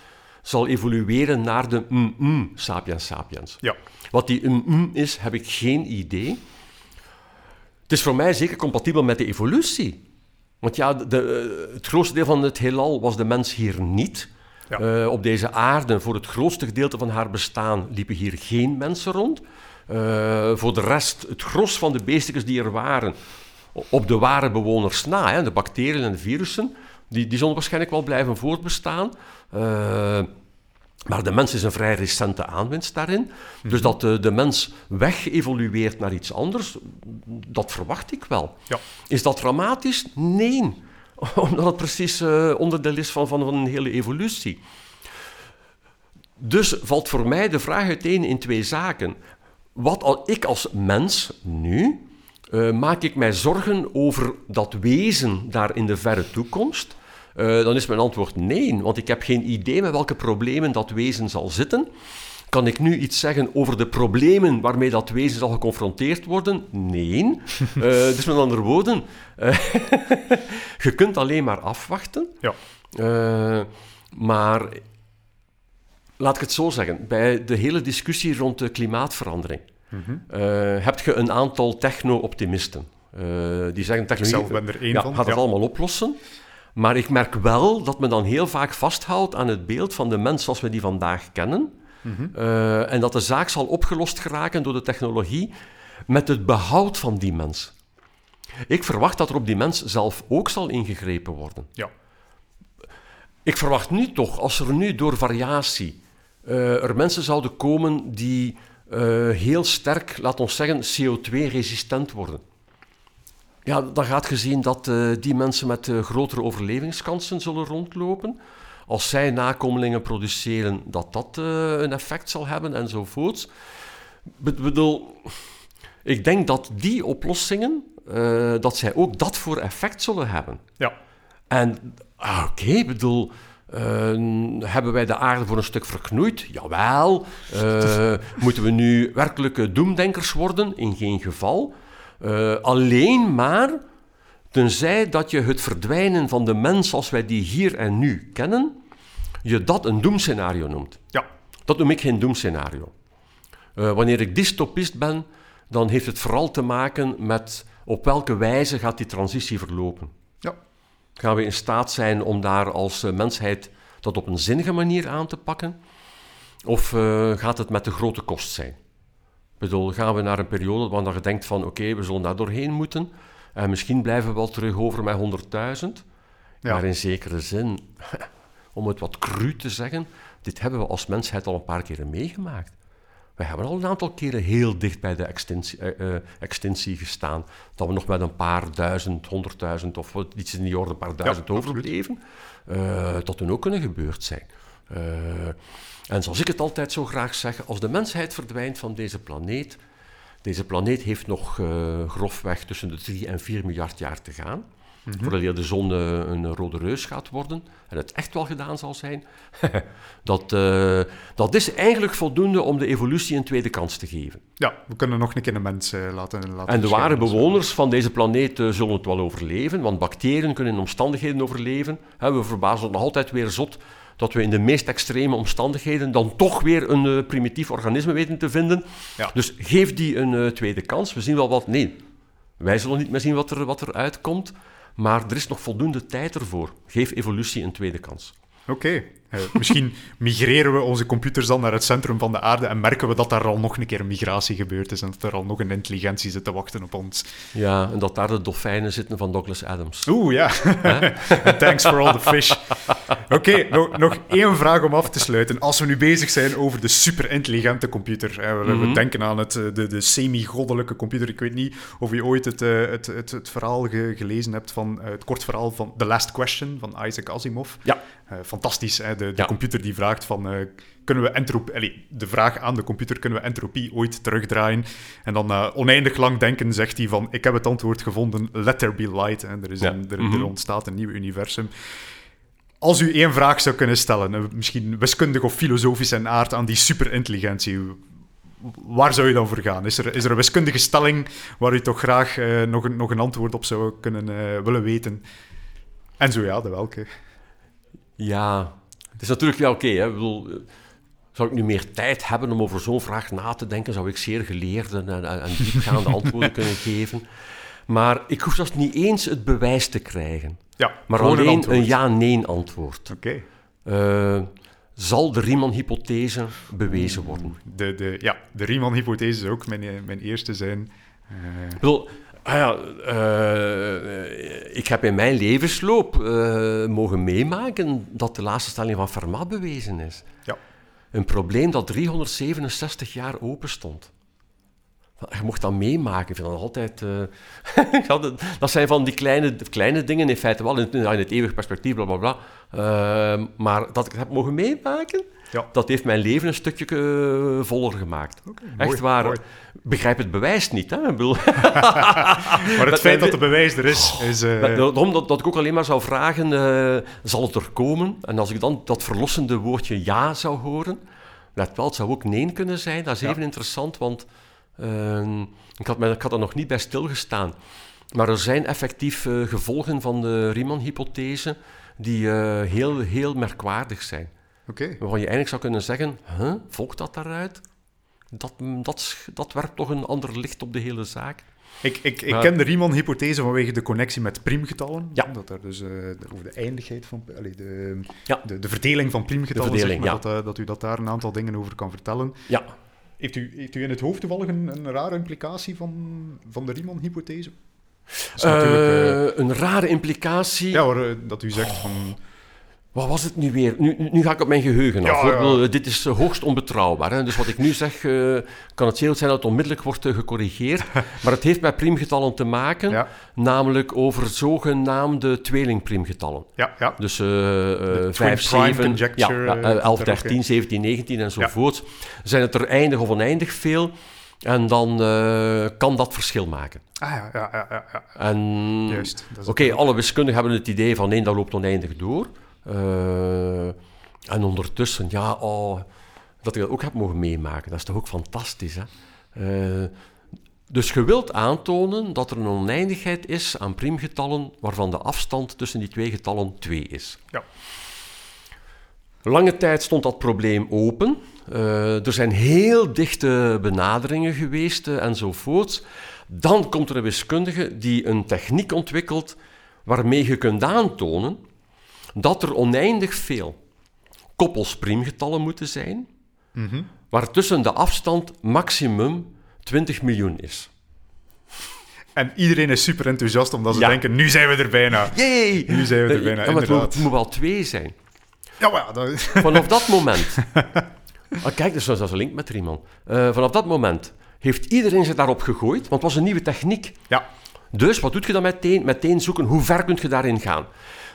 zal evolueren naar de mm sapiens sapiens. Ja. Wat die mm is, heb ik geen idee. Het is voor mij zeker compatibel met de evolutie. Want ja, de, eh, het grootste deel van het heelal was de mens hier niet. Ja. Eh, op deze aarde, voor het grootste gedeelte van haar bestaan, liepen hier geen mensen rond. Eh, voor de rest, het gros van de beestjes die er waren, op de ware bewoners na, hè, de bacteriën en de virussen, die, die zullen waarschijnlijk wel blijven voortbestaan. Eh, maar de mens is een vrij recente aanwinst daarin. Dus dat de, de mens weg evolueert naar iets anders, dat verwacht ik wel. Ja. Is dat dramatisch? Nee. <laughs> Omdat het precies eh, onderdeel is van, van, van een hele evolutie. Dus valt voor mij de vraag uiteen in twee zaken. Wat al ik als mens nu, eh, maak ik mij zorgen over dat wezen daar in de verre toekomst? Eh, dan is mijn antwoord nee, want ik heb geen idee met welke problemen dat wezen zal zitten. Kan ik nu iets zeggen over de problemen waarmee dat wezen zal geconfronteerd worden? Nee. <laughs> Eh, dus met andere woorden, eh, <laughs> je kunt alleen maar afwachten. Ja. Eh, maar laat ik het zo zeggen, bij de hele discussie rond de klimaatverandering eh, heb je een aantal techno-optimisten. Die zeggen technologie zelf ben er één ja, van, gaat het ja. allemaal oplossen. Maar ik merk wel dat men dan heel vaak vasthoudt aan het beeld van de mens zoals we die vandaag kennen. Eh, en dat de zaak zal opgelost geraken door de technologie met het behoud van die mens. Ik verwacht dat er op die mens zelf ook zal ingegrepen worden. Ja. Ik verwacht nu toch, als er nu door variatie eh, er mensen zouden komen die eh, heel sterk, laat ons zeggen, CO2-resistent worden. Ja, dan gaat je zien dat die mensen met grotere overlevingskansen zullen rondlopen. Als zij nakomelingen produceren, dat dat eh, een effect zal hebben enzovoorts. Ik bedoel, ik denk dat die oplossingen, eh, dat zij ook dat voor effect zullen hebben. Ja. En ah, oké, ik bedoel, eh, hebben wij de aarde voor een stuk verknoeid? Jawel. Moeten we nu werkelijke doemdenkers worden? In geen geval. Alleen maar tenzij dat je het verdwijnen van de mens zoals wij die hier en nu kennen, je dat een doemscenario noemt. Ja. Dat noem ik geen doemscenario. Eh, wanneer ik dystopist ben, dan heeft het vooral te maken met op welke wijze gaat die transitie verlopen. Ja. Gaan we in staat zijn om daar als eh, mensheid dat op een zinnige manier aan te pakken? Of eh, gaat het met de grote kost zijn? Ik bedoel, gaan we naar een periode waar je denkt van oké, we zullen daar doorheen moeten en misschien blijven we wel terug over met 100.000. Ja. Maar in zekere zin, <laughs> om het wat cru te zeggen, dit hebben we als mensheid al een paar keren meegemaakt. We hebben al een aantal keren heel dicht bij de extintie, eh, eh, extintie gestaan. Dat we nog met een paar duizend, honderdduizend of wat- iets in die orde, een paar duizend absoluut. overbleven. Eh, dat toen ook kunnen gebeurd zijn. Eh, en zoals ik het altijd zo graag zeg, als de mensheid verdwijnt van deze planeet, deze planeet heeft nog eh, grofweg tussen de 3 en 4 miljard jaar te gaan. Voordat de zon eh, een rode reus gaat worden en het echt wel gedaan zal zijn. <laughs> dat, eh, dat is eigenlijk voldoende om de evolutie een tweede kans te geven. Ja, we kunnen nog een keer een mens laten, laten En de ware verschijnen. bewoners van deze planeet zullen het wel overleven, want bacteriën kunnen in omstandigheden overleven. We verbazen ons nog altijd weer zot dat we in de meest extreme omstandigheden dan toch weer een eh, primitief organisme weten te vinden. Ja. Dus geef die een eh, tweede kans. We zien wel wat. Nee, wij zullen niet meer zien wat er, wat er uitkomt, maar er is nog voldoende tijd ervoor. Geef evolutie een tweede kans. Oké. Eh, misschien <laughs> migreren we onze computers dan naar het centrum van de aarde en merken we dat daar al nog een keer een migratie gebeurd is en dat er al nog een intelligentie zit te wachten op ons. Ja, en dat daar de dolfijnen zitten van Douglas Adams. Oeh, ja. <laughs> Thanks for all the fish. Oké, nog, nog één vraag om af te sluiten. Als we nu bezig zijn over de superintelligente computer. Hè, we, we denken aan het, eh, de, de semi-goddelijke computer. Ik weet niet of je ooit het, eh, het, het, het verhaal ge- gelezen hebt van... het kort verhaal van The Last Question van Isaac Asimov. Ja. Eh, fantastisch. Hè? De, de Ja. computer die vraagt van, eh, kunnen we entropie... allee, de vraag aan de computer, kunnen we entropie ooit terugdraaien? En dan na oneindig lang denken zegt hij van, ik heb het antwoord gevonden, let there be light. En er, is Ja. een, er, Mhm. er ontstaat een nieuw universum. Als u één vraag zou kunnen stellen, misschien wiskundig of filosofisch in aard aan die superintelligentie, waar zou je dan voor gaan? Is er, is er een wiskundige stelling waar u toch graag nog, een, nog een antwoord op zou kunnen willen weten? En zo ja, de welke? Ja, het is natuurlijk wel oké. hè. Ik bedoel, zou ik nu meer tijd hebben om over zo'n vraag na te denken, zou ik zeer geleerde en, en, en diepgaande antwoorden kunnen <laughs> geven. Maar ik hoef zelfs niet eens het bewijs te krijgen, Ja, maar alleen een ja-nee antwoord. Oké. Eh, zal de Riemann-hypothese bewezen worden? De, de, ja, de Riemann-hypothese zou ook mijn, eh, mijn eerste zijn. Eh, Ik bedoel, ah ja, eh, ik heb in mijn levensloop eh, mogen meemaken dat de laatste stelling van Fermat bewezen is. ja. Een probleem dat 367 jaar open stond. Je mocht dat meemaken. Ik vind dat altijd... eh, <laughs> dat- zijn van die kleine, kleine dingen, in feite wel in, in het eeuwig perspectief, bla bla bla. Maar dat ik het heb mogen meemaken, Ja. dat heeft mijn leven een stukje eh, voller gemaakt. Echt mooi, waar. mooi. Begrijp het bewijs niet. Hè? Ik bedoel, <laughs> <laughs> Maar het Met feit dat de bewijs er is, is... eh, maar Daarom dat, dat ik ook alleen maar zou vragen, eh, zal het er komen? En als ik dan dat verlossende woordje ja zou horen, let wel, het zou ook nee kunnen zijn. Dat is Ja. even interessant, want ehm, ik, had ik had er nog niet bij stilgestaan. Maar er zijn effectief gevolgen van de Riemann-hypothese die heel, heel merkwaardig zijn. Waarvan je eigenlijk zou kunnen zeggen, huh, volgt dat daaruit? Dat, dat, dat werpt toch een ander licht op de hele zaak. Ik, ik, ik Maar- ken de Riemann-hypothese vanwege de connectie met priemgetallen. Ja. Dat er dus eh, over de eindigheid van... allee, de, Ja. de, de verdeling van priemgetallen, De verdeling, zeg maar, ja. dat, eh, dat u dat daar een aantal dingen over kan vertellen. Ja, Heeft u, heeft u in het hoofd toevallig een, een rare implicatie van, van de Riemann-hypothese? Eh, een rare implicatie. ja, hoor, dat u zegt van... Wat was het nu weer? Nu, nu- ga ik op mijn geheugen af. Ja, ja. Dit is eh, hoogst onbetrouwbaar. Hè? Dus wat ik nu zeg, eh, kan het heel zijn dat het onmiddellijk wordt eh, gecorrigeerd. <laughs> maar het heeft met priemgetallen te maken, Ja, namelijk over zogenaamde tweelingpriemgetallen. ja, ja. Dus twin 5, prime 7, ja, conjecture, ja, eh, eh, zit 11, daar ook 13, in. 17, 19 enzovoort. Zijn het er eindig of oneindig veel? En dan kan dat verschil maken. Ah ja, ja, ja, ja. ja. En Juist. Oké, alle wiskundigen hebben het idee van nee, dat loopt oneindig door. Eh, en ondertussen, ja, oh, dat ik dat ook heb mogen meemaken, dat is toch ook fantastisch, hè? Eh, dus je wilt aantonen dat er een oneindigheid is aan priemgetallen waarvan de afstand tussen die twee getallen 2 is. Ja. Lange tijd stond dat probleem open. Eh, er zijn heel dichte benaderingen geweest enzovoort. Dan komt er een wiskundige die een techniek ontwikkelt waarmee je kunt aantonen dat er oneindig veel koppels priemgetallen moeten zijn, Mhm. waartussen de afstand maximum 20 miljoen is. En iedereen is super enthousiast omdat ze Ja. denken, nu zijn we er bijna. Yay! Nu zijn we er bijna, ja, maar het, moet, inderdaad. het moet wel twee zijn. Ja, maar ja, dat... <laughs> Vanaf dat moment. Ah, kijk, dus dat is een link met Riemann. Eh, vanaf dat moment heeft iedereen zich daarop gegooid, want het was een nieuwe techniek. ja. Dus wat doet je dan meteen? Meteen zoeken hoe ver kun je daarin gaan.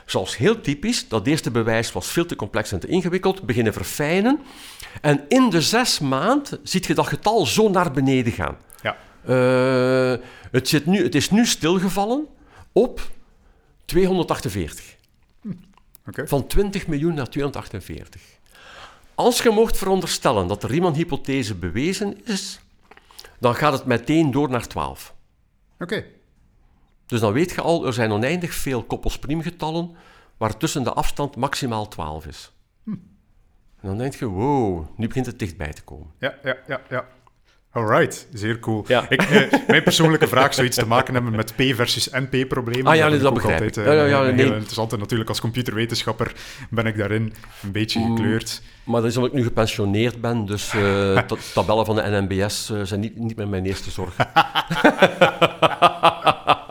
Zoals heel typisch, dat eerste bewijs was veel te complex en te ingewikkeld, beginnen verfijnen. En in de zes maand ziet je dat getal zo naar beneden gaan. ja. Eh, het, zit nu, het is nu stilgevallen op 248. Oké. Van 20 miljoen naar 248. Als je mocht veronderstellen dat de Riemann-hypothese bewezen is, dan gaat het meteen door naar 12. Oké. Dus dan weet je al, er zijn oneindig veel koppels priemgetallen waartussen de afstand maximaal 12 is. En dan denk je, wow, nu begint het dichtbij te komen. Ja, ja, ja, ja. Alright, zeer cool. Ja. Ik, eh, mijn persoonlijke vraag zou iets te maken hebben met P versus NP-problemen. Ah ja, dat ook begrijp altijd, ik. eh, Ja, ja, ja, een nee. heel interessant. En natuurlijk als computerwetenschapper ben ik daarin een beetje Mm. gekleurd. Maar dat is omdat ik nu gepensioneerd ben, dus eh, <laughs> ta- tabellen van de NMBS eh, zijn niet, niet meer mijn eerste zorg. <laughs>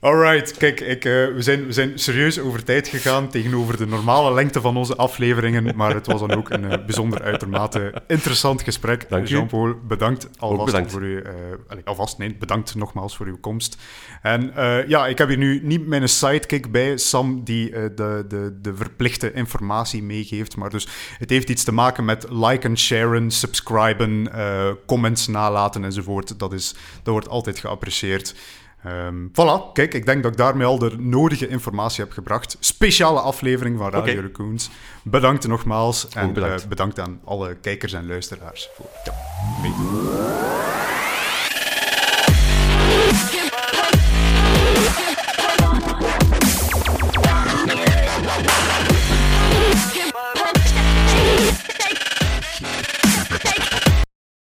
Alright, kijk, ik, uh, we, zijn, we zijn serieus over tijd gegaan tegenover de normale lengte van onze afleveringen, maar het was dan ook een uh, bijzonder uitermate interessant gesprek. Jean-Paul, bedankt alvast bedankt. voor uw... Uh, allez, alvast, nee, bedankt nogmaals voor uw komst. En ja, ik heb hier nu niet mijn sidekick bij, Sam, die de, de, de verplichte informatie meegeeft, maar dus het heeft iets te maken met liken, sharen, subscriben, comments nalaten enzovoort. Dat, is, dat wordt altijd geapprecieerd. Um, voilà, kijk, ik denk dat ik daarmee al de nodige informatie heb gebracht. Speciale aflevering van Radio okay. Raccoons. Bedankt nogmaals en bedankt. Uh, bedankt aan alle kijkers en luisteraars voor ja, meedoen.